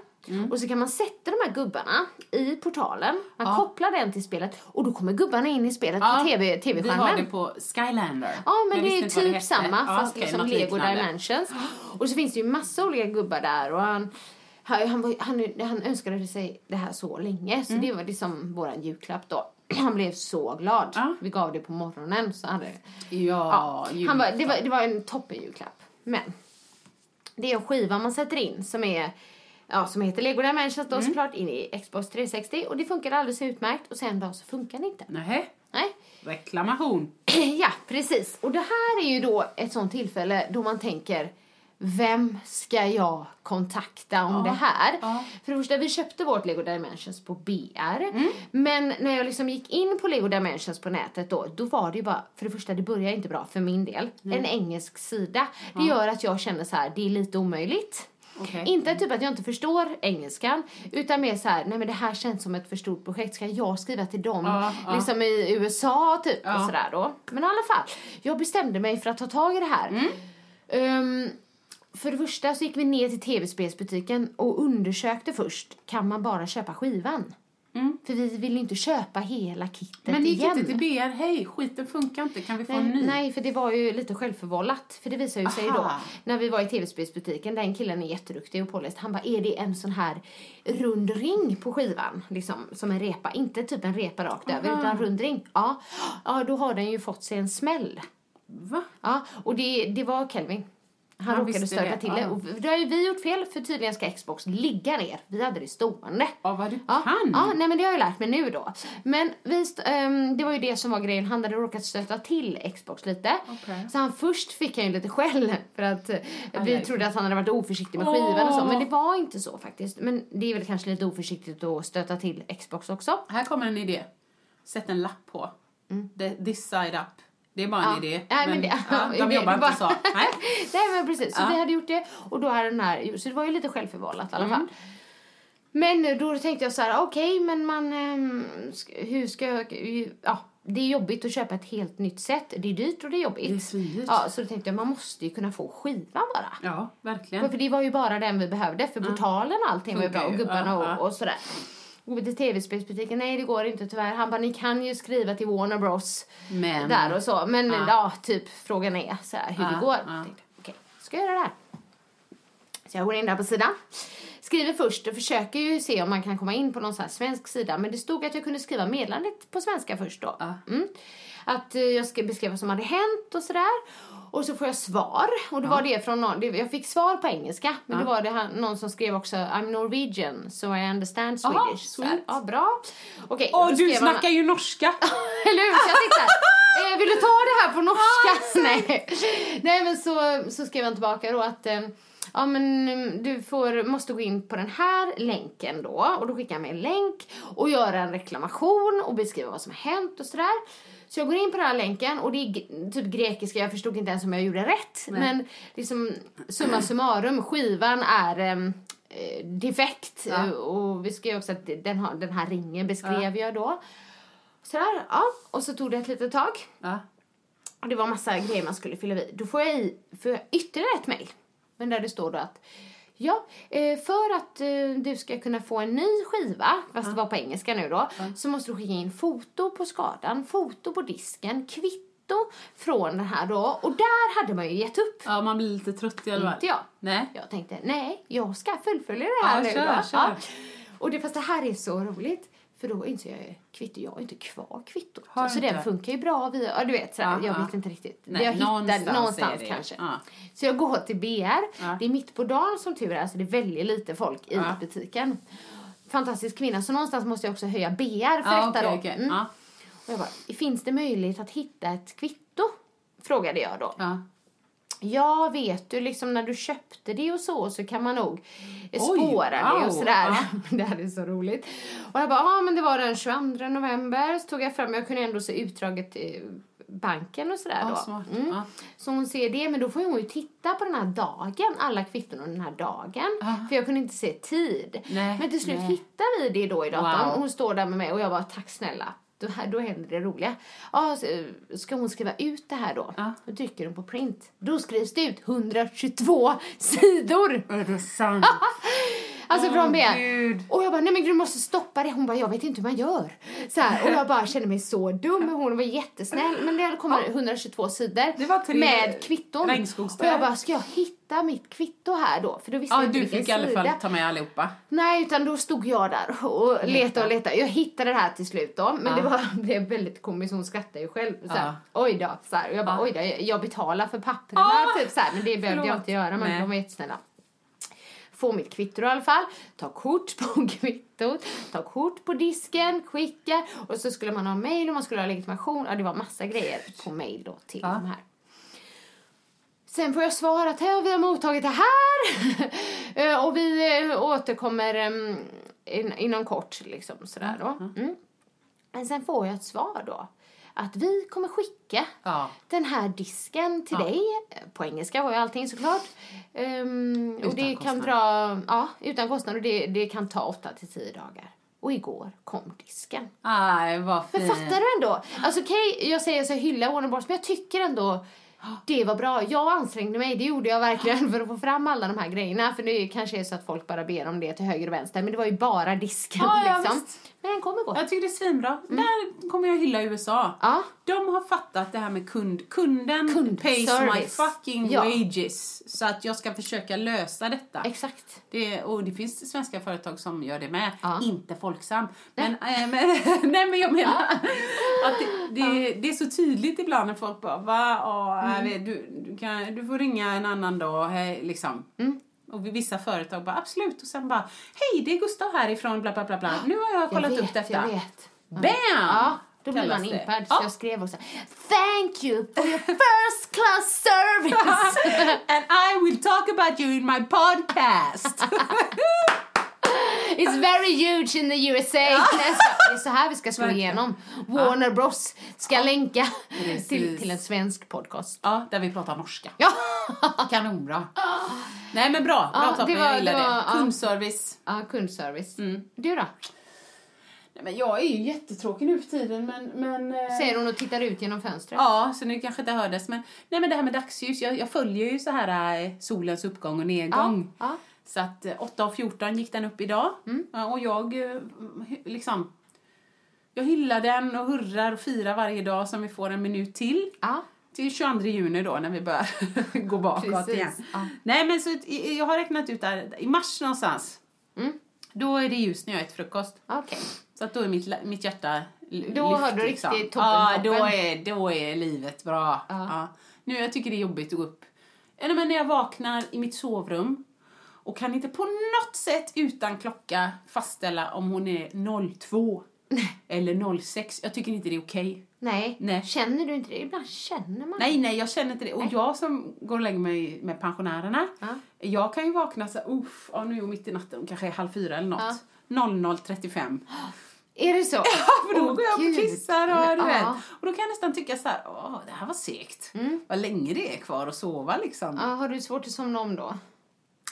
Och så kan man sätta de här gubbarna i portalen. Man kopplar den till spelet och då kommer gubbarna in i spelet på TV, Vi har TV-skärmen. det på Skylander. Ja, men det är typ hette. samma Ja, fast okej, liksom Lego. Dimensions. [gasps] Och så finns det ju massa olika gubbar där och han, Han, han, han, han önskade sig det här så länge, Mm. så det var liksom våran julklapp då. [clears throat] Han blev så glad. Ja. Vi gav det på morgonen. Så hade, Ja, han bara, det, var, det var en toppen julklapp. Men det är en skiva man sätter in som är Ja, som heter Lego Dimensions då såklart in i Xbox 360 och det funkar alldeles utmärkt och sen då så funkar det inte. Nähä. Nej. Reklamation. [clears throat] Ja, precis. Och det här är ju då ett sånt tillfälle då man tänker vem ska jag kontakta om det här? För det första, vi köpte vårt Lego Dimensions på BR. Men när jag liksom gick in på Lego Dimensions på nätet då, då var det ju bara, för det första, det börjar inte bra för min del. En engelsk sida. Det gör att jag känner så här, det är lite omöjligt. Okej. Inte typ att jag inte förstår engelskan, utan mer så här, nej men det här känns som ett för stort projekt. Ska jag skriva till dem Ja, ja. liksom i USA typ Ja. och sådär då. Men i alla fall, jag bestämde mig för att ta tag i det här. Mm. Ehm, för det första så gick vi ner till tv-spelsbutiken och undersökte först, kan man bara köpa skivan? För vi vill inte köpa hela kittet Mm. Men ni gick igen. inte till BR, hej, skiten funkar inte, kan vi få en Nej, ny? nej, för det var ju lite självförvållat. För det visar ju sig då, Aha. när vi var i tv-spelsbutiken, den killen är jätteduktig och påläst. Han bara, är det en sån här rund ring på skivan? Liksom, som en repa. Inte typ en repa rakt över, utan en rund ring. Ja. ja, då har den ju fått sig en smäll. Va? Ja, och det, det var Kelvin. Han, Han råkade stöta det, till ja. det. Och då har ju vi gjort fel, för tydligen ska Xbox ligga ner. Vi hade det stående. Ja, vad du Ja, kan. ja, nej men det har jag lärt mig nu då. Men visst, ehm, det var ju det som var grejen. Han hade råkat stöta till Xbox lite. Okej. Så han först fick han ju lite skäll [laughs] för att eh, vi aj. trodde att han hade varit oförsiktig med skivan och så. Men det var inte så faktiskt. Men det är väl kanske lite oförsiktigt att stöta till Xbox också. Här kommer en idé. Sätt en lapp på. The- This side up. Det är bara en Mm. Ja. idé. Nej, men det- ja, [laughs] de jobbar det inte bara- så. [laughs] Nej. Nej men precis, så Ja. vi hade gjort det och då hade den här, så det var ju lite självförvållat i alla Mm. fall. Men då tänkte jag så här, okej men man, ehm, hur ska jag, ja det är jobbigt att köpa ett helt nytt set, det är dyrt och det är jobbigt. Det är. Ja, så då tänkte jag man måste ju kunna få skivan bara. Ja, verkligen. För det var ju bara den vi behövde, för portalen och allting var ju bra och gubbarna Ja, och, och sådär. Till tv-spelsbutiken, nej det går inte tyvärr. Han bara, ni kan ju skriva till Warner Bros. Men- Där och så. Men ja, Ja. typ frågan är så här, hur Ja, det går. ja. Okej, ska jag göra det här? Så jag går in där på sidan. Skriver först och försöker ju se om man kan komma in på någon svensk sida. Men det stod att jag kunde skriva meddelandet på svenska först då. Ja. Mm. Att eh, jag ska beskriva vad som hade hänt och sådär. Och så får jag svar. Och det var det från någon, det, jag fick svar på engelska. Men det var det här, någon som skrev också I'm Norwegian so I understand Swedish. Aha, sweet. Ja, bra. Okej, Åh, då du snackar ju norska! [laughs] eller hur? Så jag tänkte eh, vill du ta det här på norska? [laughs] Nej. Nej men så, så skrev han tillbaka då att eh, ja men mm, du får, måste gå in på den här länken då och då skickar han mig en länk och göra en reklamation och beskriva vad som har hänt och sådär. Så jag går in på den här länken och det är typ grekiska, jag förstod inte ens om jag gjorde rätt. Men liksom summa summarum, skivan är eh, defekt Ja. och vi skrev också att den, har, den här ringen beskrev jag då. Sådär, ja. Och så tog det ett litet tag. Ja. Och det var massa grejer man skulle fylla i. Då får jag i får jag ytterligare ett mejl. Men där det står då att Ja, eh, för att eh, du ska kunna få en ny skiva, fast det var på engelska nu då, så måste du skicka in foto på skadan, foto på disken, kvitto från den här då. Och där hade man ju gett upp. ja, man blir lite trött i alla fall. Inte jag. Nej. Jag tänkte, nej, jag ska fullfölja det här Ja, nu kör, då. kör. Och det, fast det här är så roligt. För då inser jag kvitto, jag har inte kvar kvittot. Har så den funkar ju bra via, ja du vet sådär, Ja, jag ja. vet inte riktigt. Nej, jag hittar någonstans någonstans, kanske. Ja. Så jag går till BR, Ja. det är mitt på dagen som tur är, så det är väldigt lite folk i Ja. butiken. Fantastisk kvinna, så någonstans måste jag också höja BR för Ja, detta då. okej. Mm. Och jag bara, finns det möjlighet att hitta ett kvitto? Frågade jag då. Ja. Vet du, liksom när du köpte det och så, så kan man nog eh, Oj, spåra det wow. och sådär. Ja. [laughs] det här är så roligt. Och jag bara, ja men det var den 22 november, så tog jag fram, jag kunde ändå se utdraget i banken och sådär Ja, då. Mm. Ja. Så hon ser det, men då får hon ju titta på den här dagen, alla kvitton och den här dagen. För jag kunde inte se tid. Nej, men till slut nej. hittar vi det då i datorn. Wow. Hon står där med mig och jag bara, tack snälla. Då, då händer det roliga. Ja, så, ska hon skriva ut det här då? Ja. Då trycker hon på print. Då skrivs det ut 122 sidor. Är det sant? [laughs] Alltså Åh, från ben. Gud. Och jag bara, nej men du måste stoppa det. Hon bara, jag vet inte hur man gör. Så här, och jag bara kände mig så dum. Hon var jättesnäll. Men det hade kommit 122 sidor. Det med kvitton. Och jag bara, ska jag hitta mitt kvitto här då? För då visste Ja, jag inte du fick i alla fall ta med allihopa. Nej, utan då stod jag där och letade och letade. Jag hittade det här till slut då, men Ja. det var, [laughs] blev väldigt komiskt. Hon skrattade ju själv. Så här, Ja. Oj då, så här. Och jag bara, Ja. oj då, jag- jag betalar för papperna typ så här. Men det behövde jag Förlåt. inte göra, men Nej. de var jättesnälla. Få mitt kvitto i alla fall, ta kort på [laughs] kvittot, ta kort på disken, skicka och så skulle man ha mail och man skulle ha legitimation. Ja, det var massa grejer på mail då till Ja. de här. Sen får jag svara att "Ja, vi har mottagit det här [laughs] Eh, och vi eh, återkommer em, in, inom kort. Liksom, sådär då. Mm. Men sen får jag ett svar då. Att vi kommer skicka Ja. den här disken till Ja. dig. Eh, På engelska var ju allting såklart. Um, och Utan det kan kostnad. dra, ja, utan kostnad. Och det, det kan ta 8 till 10 dagar. Och igår kom disken. Aj, vad Men fint. fattar du ändå? Alltså okej, jag säger så här, hylla Warner Bros, men jag tycker ändå det var bra. Jag ansträngde mig, det gjorde jag verkligen för att få fram alla de här grejerna. För det kanske är så att folk bara ber om det till höger och vänster. Men det var ju bara disken Ja, ja, liksom. visst. Men den kommer gå. Jag tycker det är svinbra. Där kommer jag hylla USA. Ja. De har fattat det här med kund. Kunden Kundservice. pays my fucking Ja. wages. Så att jag ska försöka lösa detta. Exakt. Det, och det finns svenska företag som gör det med. Ja. Inte Folksam. Men, äh, men, [laughs] nej, men jag menar att det, det, det är så tydligt ibland när folk bara va? Jag vet, du, du, kan, du får ringa en annan dag. Liksom. Och vissa företag bara absolut. Och sen bara hej det är Gustav härifrån bla bla bla bla. Nu har jag kollat jag vet, upp detta. Jag vet. Bam! Ja, då blir man impad. Så Ja. jag skrev också Thank you for your [laughs] first class service. [laughs] And I will talk about you in my podcast. [laughs] It's very huge in the USA. Det är så här vi ska slå igenom. Warner Bros ska länka Precis. till, till en svensk podcast. ja, där vi pratar norska. Ja, Kanonbra. Nej men bra, bra Ja, toppen, det jag gillar det det. var- ja. Kundservice. ja kundservice. Mm. Du då? Nej, men jag är ju jättetråkig nu för tiden men... men eh, Säger hon och tittar ut genom fönstret. Ja, så nu kanske inte hördes men... Nej men det här med dagsljus, jag, jag följer ju så här eh, solens uppgång och nedgång. Ja, ja. Så att eh, 8.14 gick den upp idag. Mm. Och jag eh, liksom... Jag hyllar den och hurrar och firar varje dag som vi får en minut till. ja. Till 22 juni då när vi börjar [laughs] gå bakåt Precis, igen. ja. Nej men så jag har räknat ut där, i mars någonstans. Mm. Då är det ljus när jag äter frukost. Okej. Så att då är mitt, mitt hjärta l- Då lyft, har du liksom. riktigt toppen, Ja, då toppen. är, då är livet bra. Ja. Nu jag tycker det är jobbigt att gå upp. Eller men när jag vaknar i mitt sovrum och kan inte på något sätt utan klocka fastställa om hon är 02 eller 06. Jag tycker inte det är okej. Nej. Nej. Känner du inte det? Ibland känner man. Nej, nej, jag känner inte det. Och jag som går och lägger mig med pensionärerna, Ja. jag kan ju vakna så här, uff, ja, nu är hon mitt i natten, kanske är halv fyra eller något. 00.35. [gasps] Är det så? [laughs] Ja, för då Åh, går jag Gud. och kissar och du vet. Ja. Och då kan jag nästan tycka så här, åh, det här var segt. Vad länge det är kvar att sova liksom. Ja, har du svårt att somna om då?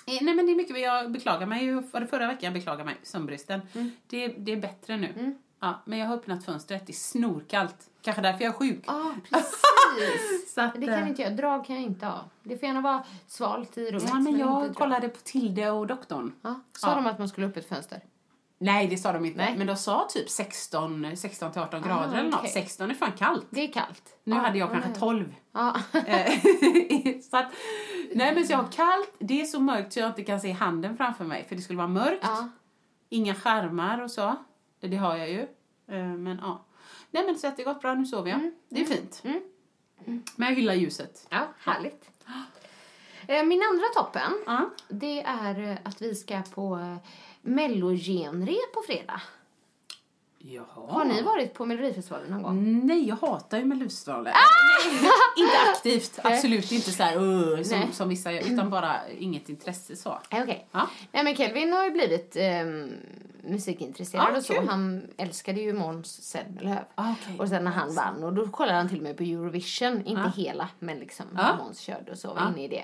Eh, Nej men det är mycket, jag beklagar mig ju, var det förra veckan jag beklagar mig, sömnbristen. Mm. Det, det är bättre nu. Ja, men jag har öppnat fönstret, det är snorkallt. Kanske därför jag är sjuk. Ja, [laughs] precis. Så att, Det kan eh, inte jag. Drag kan jag inte ha. Det får gärna vara svalt i rummet. Ja, men jag kollade på Tilde och doktorn. Ja, sa Ja. de att man skulle upp ett fönster? Nej, det sa de inte. Nej. Men de sa typ 16, 16 till 18 grader eller något. okej. 16 är fan kallt. Det är kallt. Nu Ja, hade jag ja, kanske ja. 12. Ja. Eh, [laughs] så att, nej men så jag har kallt, det är så mörkt så jag inte kan se handen framför mig för det skulle vara mörkt. ja. Inga skärmar och så. Det har jag ju. Eh, Men ja. Nej men så att det har gått bra, nu sover jag. Mm. Det är fint. Men jag gillar ljuset. ja, härligt. Eh, Min andra toppen, det är att vi ska på mellogenrep på fredag. Jaha. Har ni varit på Melodifestivalen någon gång? Nej, jag hatar ju Melodifestivalen. Nej, [laughs] inte aktivt, absolut inte så här uh, som, som vissa gör, utan bara inget intresse så. Okej. Ja. Nej men Kelvin har ju blivit ehm, musikintresserad Ja, och så. kul. Han älskade ju Måns Zelmerlöw. Ah, okej. Och sen när han vann, och då kollade han till och med på Eurovision, inte Ja. hela, men liksom när Måns körde och så, var Ja. inne i det.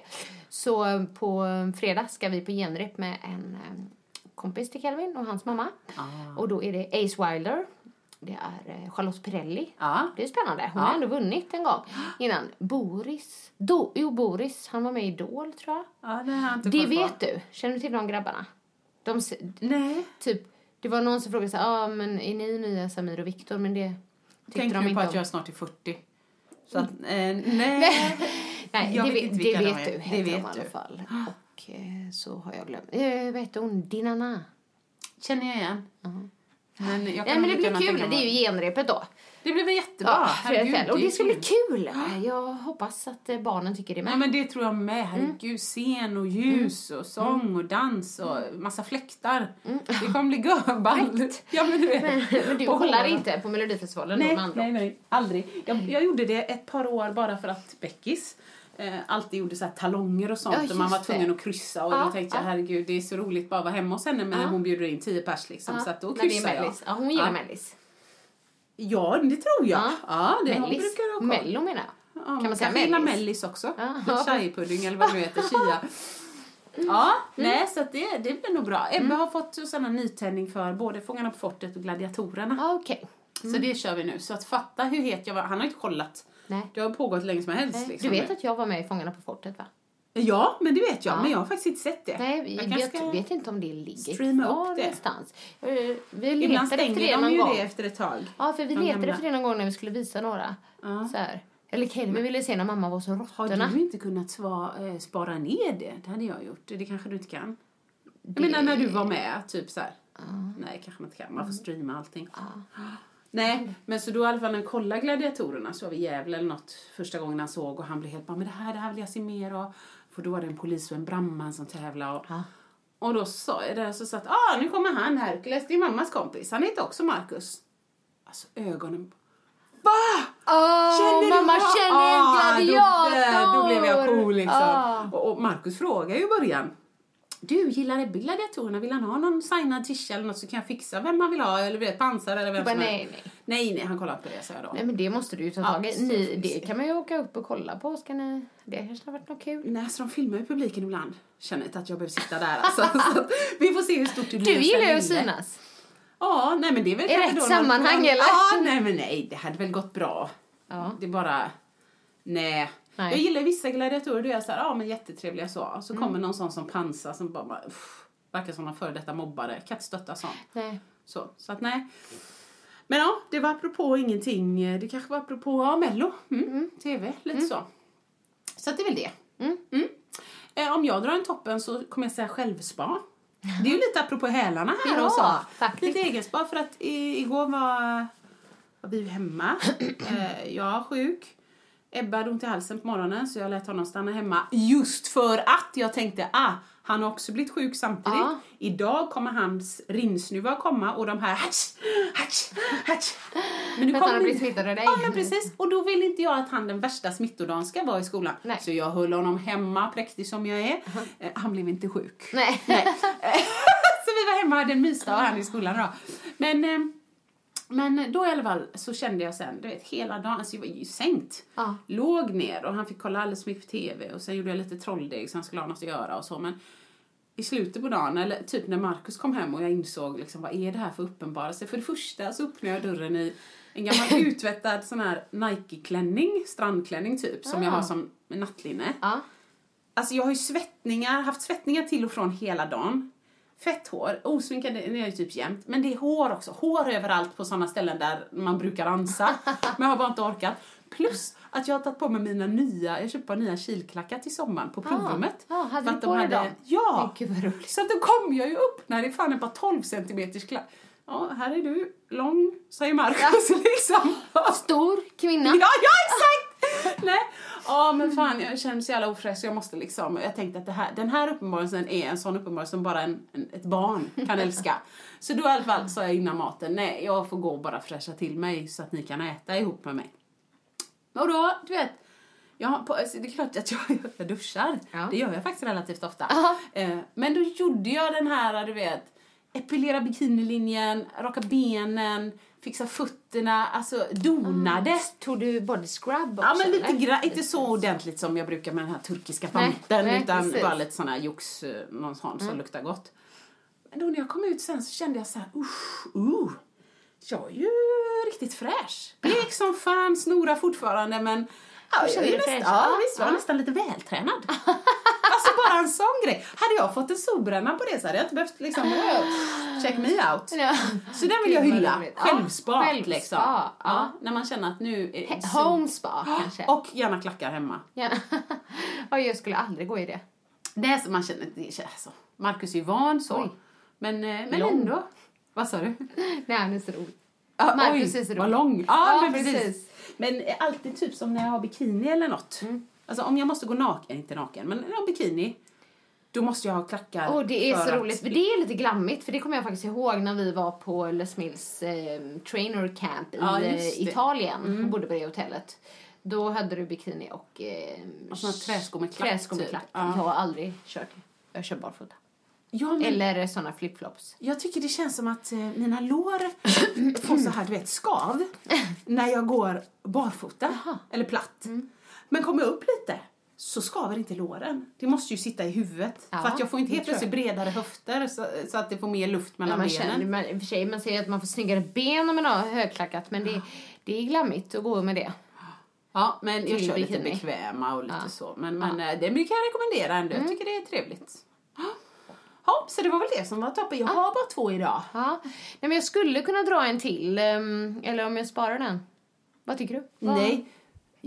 Så eh, på eh, fredag ska vi på genrep med en eh, kompis till Kelvin och hans mamma. Ah. Och då är det Ace Wilder, det är eh, Charlotte Perrelli. Ja. Det är spännande. Hon Ja. har ändå vunnit en gång [gasps] innan. Boris, do, jo Boris, han var med i Idol tror jag. Ja, det har inte Det koll på. vet du. Känner du till de grabbarna? De, Nej. typ, det var någon som frågade så ah, men är ni nya Samir och Viktor? Men det tyckte Tänker de du inte på om. att jag snart är 40? Så att, eh, nej. [laughs] Nej, Jag det vet vet, det de vet är. du. Det vet i alla du. fall. [gasps] Och eh, så har jag glömt. Eh, vad heter hon? Dinana? Känner jag igen. Men jag Ja, men det blir kul. Det är ju genrepet då. Det blir väl jättebra. Ja, Herregud. Och det ska bli kul. Jag hoppas att eh, barnen tycker det med. Ja men det tror jag med. Herregud, scen och ljus och sång och dans och massa fläktar. Det kommer bli görball. [laughs] Ja men du vet. Men du Och kollar inte på Melodifestivalen Nej, nej, nej, aldrig. Jag, jag gjorde det ett par år bara för att Beckis eh, alltid gjorde så här talonger och sånt Ja, och man var just det. tvungen att kryssa och Ja, då tänkte jag ja. herregud det är så roligt bara att vara hemma hos henne men Ja. hon bjuder in tio pers liksom så att då när kryssar jag. Ja, hon gillar ja. Mellis. Ja, det tror jag. Ja, det Mellis. brukar koll. Mello menar jag. Ja, kan man säga Mellis? mellis också. Ja. Chai-pudding eller vad det nu heter, [laughs] chia. Ja, nej så det, det blir nog bra. Ebbe har fått här nytändning för både Fångarna på fortet och Gladiatorerna. Ja, okej. Så det kör vi nu. Så att fatta hur het jag var. Han har inte kollat. Nej. Det har pågått länge som helst. Nej, Liksom. Du vet att jag var med i Fångarna på fortet va? Ja, men det vet jag. Ja. Men jag har faktiskt inte sett det. Nej, vi- jag jag, ska- vet inte om det ligger kvar det. någonstans. Eh, Vi Ibland letade efter stänger det de någon ju gång. det efter ett tag. Ja, för vi De letade gamla. efter det någon gång när vi skulle visa några. Så här. Eller Kelvin ville se när mamma var Har råttorna. du inte kunnat sva, eh, spara ner det? Det hade jag gjort. Det kanske du inte kan. Jag menar när du var med, typ så här. Nej, kanske man inte kan. Man får streama allting. Nej, men så då i alla fall när vi kollade Gladiatorerna så var vi Gävle eller något första gången han såg och han blev helt bara, men det här, det här vill jag se mer av. För då var det en polis och en brandman som tävlade och, och då sa jag det så satt, ah nu kommer han Hercules, det är mammas kompis, han heter också Marcus. Alltså ögonen, va? Åh, Känner du mamma vad- känner en Ah, gladiator! Då, då blev jag cool liksom. Ah. Och, och Markus frågade ju i början. Du, gillar Ebbe gladiatorerna? Vill han ha någon signad tisha eller något så kan jag fixa vem han vill ha eller vet, pansar eller vem Bara, som nej, nej. Nej, nej, han kollar på det sa jag då. Nej, men det måste du ju ta tag i. så Ni, det kan man ju åka upp och kolla på. Ska ni... Det kanske har varit något kul. Nej, så de filmar ju publiken ibland. Känner inte att jag behöver sitta där alltså. [laughs] så vi får se hur stort det blir. Du gillar ju att synas. Ja, nej men det är väl I rätt då någon- sammanhang, eller? Ja, nej men nej, det hade väl gått bra. Ja. Det är bara, nej. Nej. Jag gillar vissa gladiatorer, då är jag så här, ja men jättetrevliga så. Mm. Så kommer någon sån som pansar som bara, bara uff, verkar som någon före detta mobbare. Kan inte stötta sånt. Nej. Så, så att nej. Men ja, det var apropå ingenting. Det kanske var apropå ja, Mello. Mm. TV, lite så. Så att det är väl det. Mm. Eh, om jag drar en toppen så kommer jag säga självspa. Det är ju lite apropå hälarna här Ja, och så. faktiskt. Lite egenspa för att i, igår var, var vi hemma. [clears throat] eh, jag var sjuk. Ebba hade ont i halsen på morgonen så jag lät honom stanna hemma just för att jag tänkte ah, han har också blivit sjuk samtidigt. Ja. Idag kommer hans rinsnuva komma och de här hatch, hatch, hatch. Men nu att han har kommer- blivit smittad av dig. Ja men precis. Och då vill inte jag att han den värsta smittodagen ska vara i skolan. Nej. Så jag höll honom hemma, präktig som jag är. Eh, Han blev inte sjuk. Nej. [laughs] så vi var hemma och hade en mysdag och han i skolan då. Men, eh, men då i alla fall så kände jag sen, du vet hela dagen, alltså jag var ju sänkt. Ja. Låg ner och han fick kolla alldeles för mycket på TV och sen gjorde jag lite trolldeg så han skulle ha något att göra och så. Men i slutet på dagen, eller typ när Markus kom hem och jag insåg liksom, vad är det här för uppenbarelse? För det första så öppnade jag dörren i en gammal [laughs] uttvättad sån här Nike-klänning, strandklänning typ, som jag Ah. har som nattlinne. Ja. Alltså jag har ju svettningar, haft svettningar till och från hela dagen. Fett hår, osminkad är jag ju typ jämt. Men det är hår också, hår överallt på sådana ställen där man brukar ansa. men jag har bara inte orkat. Plus att jag har tagit på mig mina nya, jag köpte nya kilklackar till sommaren på provrummet. ja, hade För du att de på dig hade- dem? Ja! Gud. Så att då kom jag ju upp när det fan par 12 centimeters klack. Ja, här är du, lång, säger Marcus [laughs] liksom. Stor kvinna. Ja, ja exakt! Nej. Ja men fan jag känner mig så jävla ofräsch jag måste liksom, jag tänkte att det här, den här uppenbarelsen är en sån uppenbarelse som bara en, en, ett barn kan älska. Så då i alla fall sa jag innan maten, nej jag får gå och bara fräscha till mig så att ni kan äta ihop med mig. Och då, du vet, Ja, på, alltså, det är klart att jag, [laughs] jag duschar. Ja. Det gör jag faktiskt relativt ofta. Eh, men då gjorde jag den här, du vet, epilera bikinilinjen, raka benen, fixa fötterna, alltså donade. Tog du body scrub också? Ja men lite gra- inte så ordentligt som jag brukar med den här turkiska nej, utan precis. bara lite sån här jox, eh, någon sån som luktar gott. Men då när jag kom ut sen så kände jag så här, usch, uh, jag är ju riktigt fräsch. Blek som fan, snorar fortfarande men ja, jag är dig nästan, ja, visst, jag var nästan lite vältränad. [laughs] Alltså bara en sån grej. Hade jag fått en solbränna på det så hade jag inte behövt liksom, "Åh, check me out. Ja. Så den vill jag vad hylla. Självspak självspa, liksom. ja. Ja, när man känner att nu är He- Home spa kanske. Och gärna klackar hemma. Ja. [laughs] ja, jag skulle aldrig gå i det. Det är så man känner, det är så. Marcus är ju van så. Men, eh, men Lång. ändå. Vad sa du? [laughs] Nej, han är så rolig. Ah, Marcus är så vad rolig. lång. Ja, Ja, men precis. precis. Men eh, alltid typ som när jag har bikini eller något. Mm. Alltså om jag måste gå naken, inte naken, men har bikini. Då måste jag ha klackar. Och det är så att- roligt, för det är lite glammigt. För det kommer jag faktiskt ihåg när vi var på Les Mills eh, trainer camp i Ja, eh, det. Mm. Italien och bodde på det hotellet. Då hade du bikini och... Eh, Och såna träskor med klack, Träskor med typ. klack. Ja. Jag har aldrig kört det. Jag kör barfota. Ja, men Eller såna flipflops. Jag tycker det känns som att eh, mina lår får så här, du vet, skav [laughs] när jag går barfota eller platt. Mm. Men kommer jag upp lite så skaver inte låren. Det måste ju sitta i huvudet. Ja, för att jag får inte helt plötsligt bredare höfter så, så att det får mer luft Ja, mellan man, benen. känner, man, I och för sig, man säger att man får snyggare ben om man har högklackat. Men det, det är glammigt att gå med det. Ja, men jag kör lite bekväma och lite Ja. så. Men, men eh, det kan jag rekommendera ändå. Jag tycker det är trevligt. Ja, så det var väl det som var toppen. Jag har bara två idag. Ja. Nej, men jag skulle kunna dra en till. ehm, eller om jag sparar den. Vad tycker du? Vad- Nej,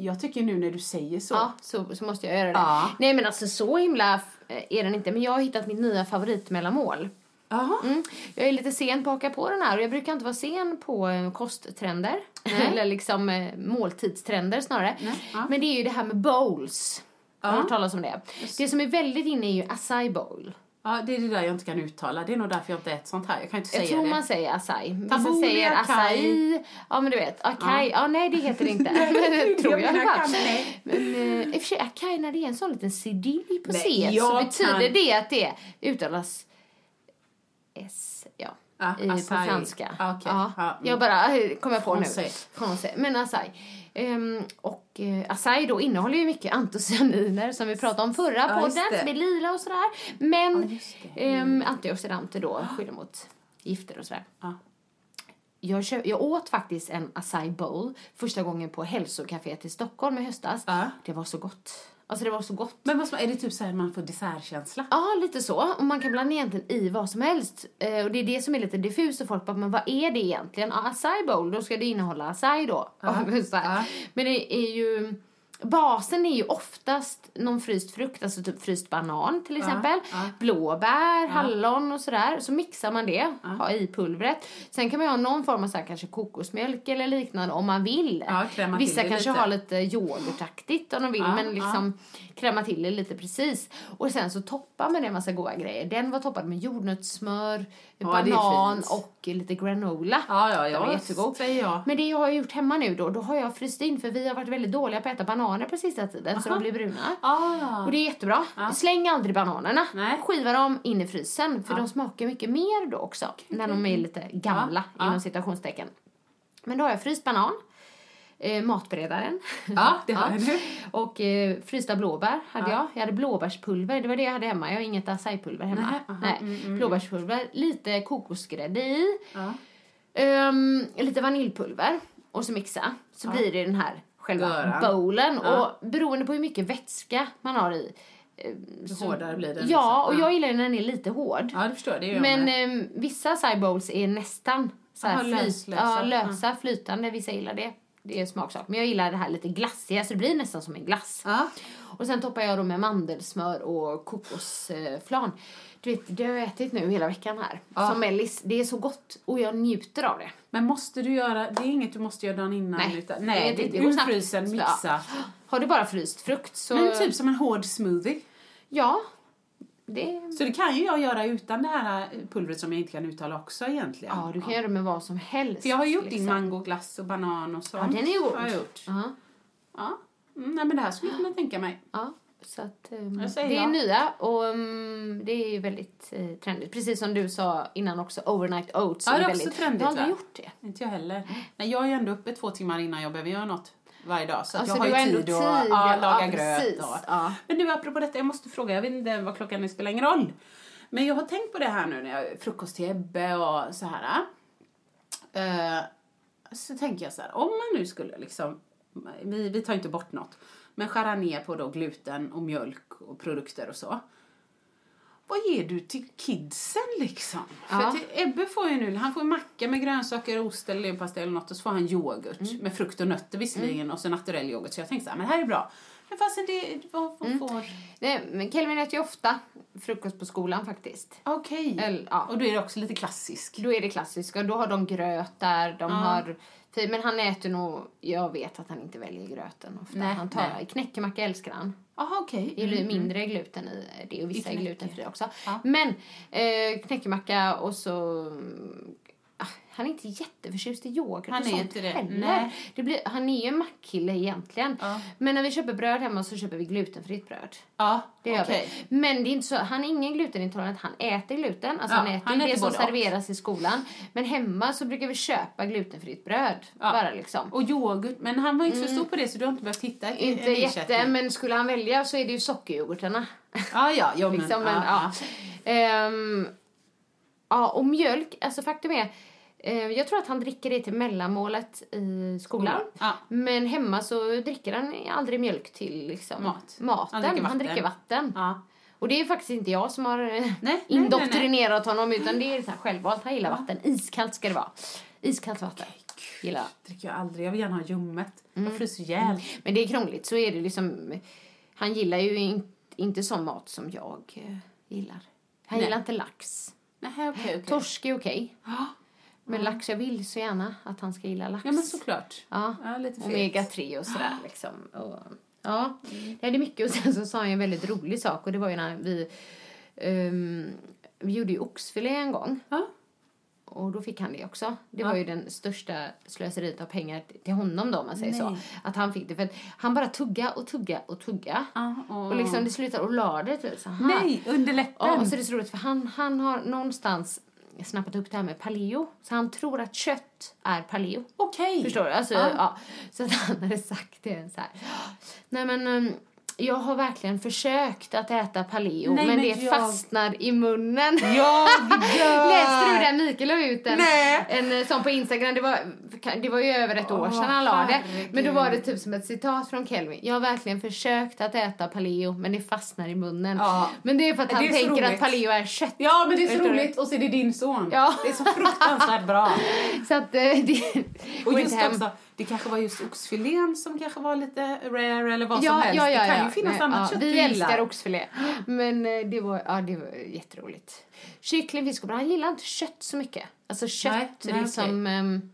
jag tycker nu när du säger så. Ja, så, så måste jag göra det. Ja. Nej men alltså så himla eh, är den inte. Men jag har hittat mitt nya favoritmellanmål. Mm. Jag är lite sen på att haka på den här och jag brukar inte vara sen på eh, kosttrender. [laughs] Eller liksom eh, måltidstrender snarare. ja. Men det är ju det här med bowls. Har du Ja. hört talas om det? Det som är väldigt inne är ju acai bowl. Ja, det är det där jag inte kan uttala. Det är nog därför jag inte äter sånt här. Jag kan inte Jag säga tror det. man säger acai. Vissa säger acai. Ja men du vet, acai. Ja, nej det heter det inte. [laughs] [laughs] det tror jag i alla jag fall. nej. Men eh, i och för sig acai när det är en sån liten sidill på Nej, C så jag betyder kan- det att det uttalas S, ja. Ja, I, på franska. Ah, okej. Ja. Ja, mm. Jag bara eh, kom jag på nu. Français. Français. Men acai. Ehm, och eh, acai då innehåller ju mycket antocyaniner som vi pratade om förra Ja, podden, som är lila och sådär. Men just det. Mm. ehm, antioxidanter då, skyddar mot gifter och sådär. Ja. Jag, köp, jag åt faktiskt en acai bowl första gången på hälsocaféet i Stockholm i höstas. Ja. Det var så gott. Alltså det var så gott. Men vad är det typ så här man får dessertkänsla? Ja, lite så. Och man kan blanda egentligen i vad som helst. Eh, och det är det som är lite diffust och folk bara, men vad är det egentligen? Ja, acai bowl, då ska det innehålla acai då. Ja. [laughs] Men det är ju... Basen är ju oftast någon fryst frukt, alltså typ fryst banan till exempel. ja. Blåbär, hallon och sådär. Så mixar man det, ha i pulvret. Sen kan man ha någon form av så här, kanske kokosmjölk eller liknande om man vill. Ja, Vissa kanske lite. har lite yoghurtaktigt om de vill, Ja, men liksom kräma till det lite precis. Och sen så toppar man det en massa goda grejer. Den var toppad med jordnötssmör, Ja, banan och lite granola. Ja, ja, Den ja. var jättegod. Men det jag har gjort hemma nu då, då har jag fryst in för vi har varit väldigt dåliga på att äta bananer på sista tiden så de blir bruna. Ah. Och det är jättebra. Släng aldrig bananerna. Nej. Skiva dem in i frysen för de smakar mycket mer då också när de är lite gamla Ja, inom citationstecken. Men då har jag fryst banan, eh, matberedaren. Ja, [laughs] det har nu. Och eh, frysta blåbär hade Ja. jag. Jag hade blåbärspulver, det var det jag hade hemma. Jag har inget acai-pulver hemma. Nej, aha, Nej. mm, Blåbärspulver, lite kokosgrädde i. Ja. Ehm, lite vaniljpulver och så mixa. Så blir det den här själva Göran. bowlen. Ja. Och beroende på hur mycket vätska man har i. eh, så- hårdare blir den, Ja, och liksom. jag gillar den när den är lite hård. Ja, det förstår jag. Det gör Men med. ehm, vissa acai bowls är nästan så här Aha, flyt, löslösa. Ja, lösa, flytande. Vissa gillar det. Det är smaksak. Men jag gillar det här lite glassiga så det blir nästan som en glass. Ja. Och sen toppar jag då med mandelsmör och kokosflan. Du vet, det har jag ätit nu hela veckan här. Ja. Som mellis. Det är så gott och jag njuter av det. Men måste du göra, det är inget du måste göra dagen innan? Nej, utan, det nej det, det ur snabbt. frysen, Ja. mixa. Har du bara fryst frukt så... Men typ som en hård smoothie. Ja. Det... Så det kan ju jag göra utan det här eh, pulvret som jag inte kan uttala också egentligen. Ja, du kan göra det med vad som helst. För jag har gjort din liksom. mangoglass och banan och sånt. Ja, den är god. Har jag gjort. Ja. Ja. Mm, nej men det här skulle jag kunna tänka mig. Ja, så att, säger det är ja. nya och ehm, det är väldigt eh, trendigt. Precis som du sa innan också, overnight oats. Ja, det är väldigt, också trendigt, Jag har aldrig gjort det. Inte jag heller. Nej, jag är ju ändå uppe två timmar innan jag behöver göra något varje dag. Så Alltså, jag har ju tid, tid, att ja, laga ja, gröt. Och. Ja. Men nu apropå detta, jag måste fråga, jag vet inte vad klockan är, spelar ingen roll. Men jag har tänkt på det här nu när jag frukost till Ebbe och så här. Eh, så tänker jag så här, om man nu skulle liksom, vi, vi tar inte bort något. Men skära ner på då gluten och mjölk och produkter och så. Vad ger du till kidsen liksom? För Ja. att Ebbe får ju nu, han får macka med grönsaker, ost eller leverpastej eller något och så får han yoghurt Mm. med frukt och nötter visserligen och så naturell yoghurt. Så jag tänkte så här, men det här är bra. Men fastän det, vad, vad får... Nej, men Kelvin äter ju ofta frukost på skolan faktiskt. Okej. Eller, ja. Och då är det också lite klassisk. Då är det klassiskt. Och då har de gröt där, de har... Men han äter nog... Jag vet att han inte väljer gröten ofta. Nej, han tar nej. knäckemacka älskar han. Jaha, okej. Det är ju mindre gluten i det och vissa är glutenfria också. Ja. Men eh, knäckemacka och så... Han är inte jätteförtjust i yoghurt Han och är sånt inte det. heller. Nej. Det blir, han är ju en mackkille egentligen. Ja. Men när vi köper bröd hemma så köper vi glutenfritt bröd. Ja, Det gör okej. vi. Men det är inte så, han är ingen glutenintolerant. Han äter gluten. Alltså Ja, han äter han det äter som både och. serveras i skolan. Men hemma så brukar vi köpa glutenfritt bröd. Ja. Bara liksom. Och yoghurt, men han var inte så stor på det så du har inte behövt hitta Inte jätte, men skulle han välja så är det ju sockeryoghurtarna. Ja, ja, jo, [laughs] men, liksom, men, ja. Ehm, ja, och mjölk, alltså faktum är, jag tror att han dricker det till mellanmålet i skolan. Ja. Men hemma så dricker han aldrig mjölk till liksom, Mat. maten. Han dricker Han vatten. dricker vatten. Ja. Och det är faktiskt inte jag som har eh, nej, indoktrinerat honom utan det är så här självvalt. Han gillar vatten. Iskallt ska det vara. Iskallt vatten. Gillar. dricker jag aldrig. Jag vill gärna ha ljummet. Mm. Jag fryser ihjäl. Men det är krångligt. Så är det liksom. Han gillar ju in, inte sån mat som jag eh, gillar. Han Nej. gillar inte lax. Nej, okej, okej. Torsk är okej. Men lax, jag vill så gärna att han ska gilla lax. Ja, men såklart. Ja. Ja, lite fet. Omega 3 och sådär liksom. Och, ja, det är mycket. Och sen så sa han en väldigt rolig sak och det var ju när vi, ehm, vi gjorde ju oxfilé en gång. Ja. Och då fick han det också. Det Ja. var ju den största slöseriet av pengar till honom då om man säger så. Nej. Att han fick det för att han bara tugga och tugga och tugga. Ja, och, Och liksom det slutade och la det typ så här. Nej, under läppen. Ja, och så är det så roligt för han, han har någonstans snappat upp det här med paleo. Så han tror att kött är paleo. Okej. Förstår du? Alltså, Ja. ja. Så att han hade sagt det så här. Nej men um, jag har verkligen försökt att äta paleo Nej, men, men det jag- fastnar i munnen. Jag. [laughs] Läste du det? Mikael la ut en, Nej. en eh, sån på Instagram. Det var, det var ju över ett år Åh, sedan han la det. Men då var det typ som ett citat från Kelvin. Jag har verkligen försökt att äta paleo men det fastnar i munnen. Ja. Men det är för att han tänker att roligt. paleo är kött. Ja, men det är så du? roligt. Och så är det din son. Ja. Det är så fruktansvärt bra. [laughs] Så att eh, det Och just också, det kanske var just oxfilén som kanske var lite rare eller vad som Ja, helst. ja, ja, det kan ju finnas Nej, annat kött Vi älskar oxfilé. Men eh, det var, ja, det var jätteroligt. Kyckling, fisk och. Han gillar inte kött så mycket. Alltså kött, Nej, liksom ehm,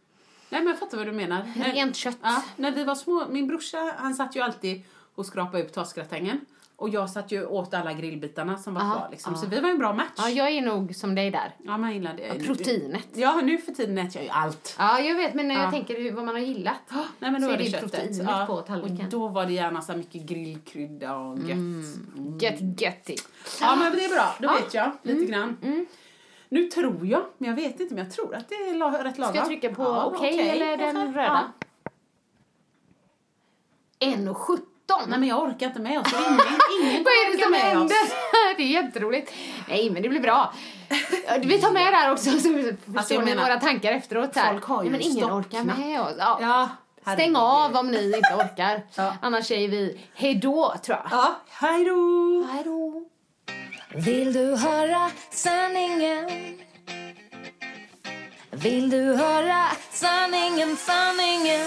Nej, men jag fattar vad du menar. rent kött. Ja, när vi var små, min brorsa han satt ju alltid och skrapade upp tasgratängen. Och jag satt ju åt alla grillbitarna som var kvar. Liksom. Så vi var en bra match. Ja, jag är nog som dig där. Ja, man gillar det. Proteinet. Ja, nu för tiden äter jag ju allt. Ja, jag vet, men när Ja. jag tänker vad man har gillat. [gasps] Nej, men då så är det, det proteinet Ja, på tallriken. Och då var det gärna så mycket grillkrydda och gött. Mm. Gött, göttigt. Ja, men det är bra. Då Ja. vet jag lite grann. Nu tror jag, men jag vet inte, men jag tror att det är rätt lagom. Ska jag trycka på Ja, okej eller den röda? Ja. 1,17. Nej, men jag orkar inte med oss. Ingen, [laughs] ingen Vad är det orkar som med händer? oss. [laughs] Det är jätteroligt. Nej, men det blir bra. [laughs] Vi tar med det här också så förstår Alltså, jag ni menar, våra tankar efteråt. Här. folk har ju Nej, men ingen stoppknapp. orkar med oss. Ja. Ja, Stäng av om ni inte orkar. Ja. Annars säger vi hej då, tror jag. Ja, hej då! Hej då. Vill du höra sanningen? Vill du höra sanningen, sanningen?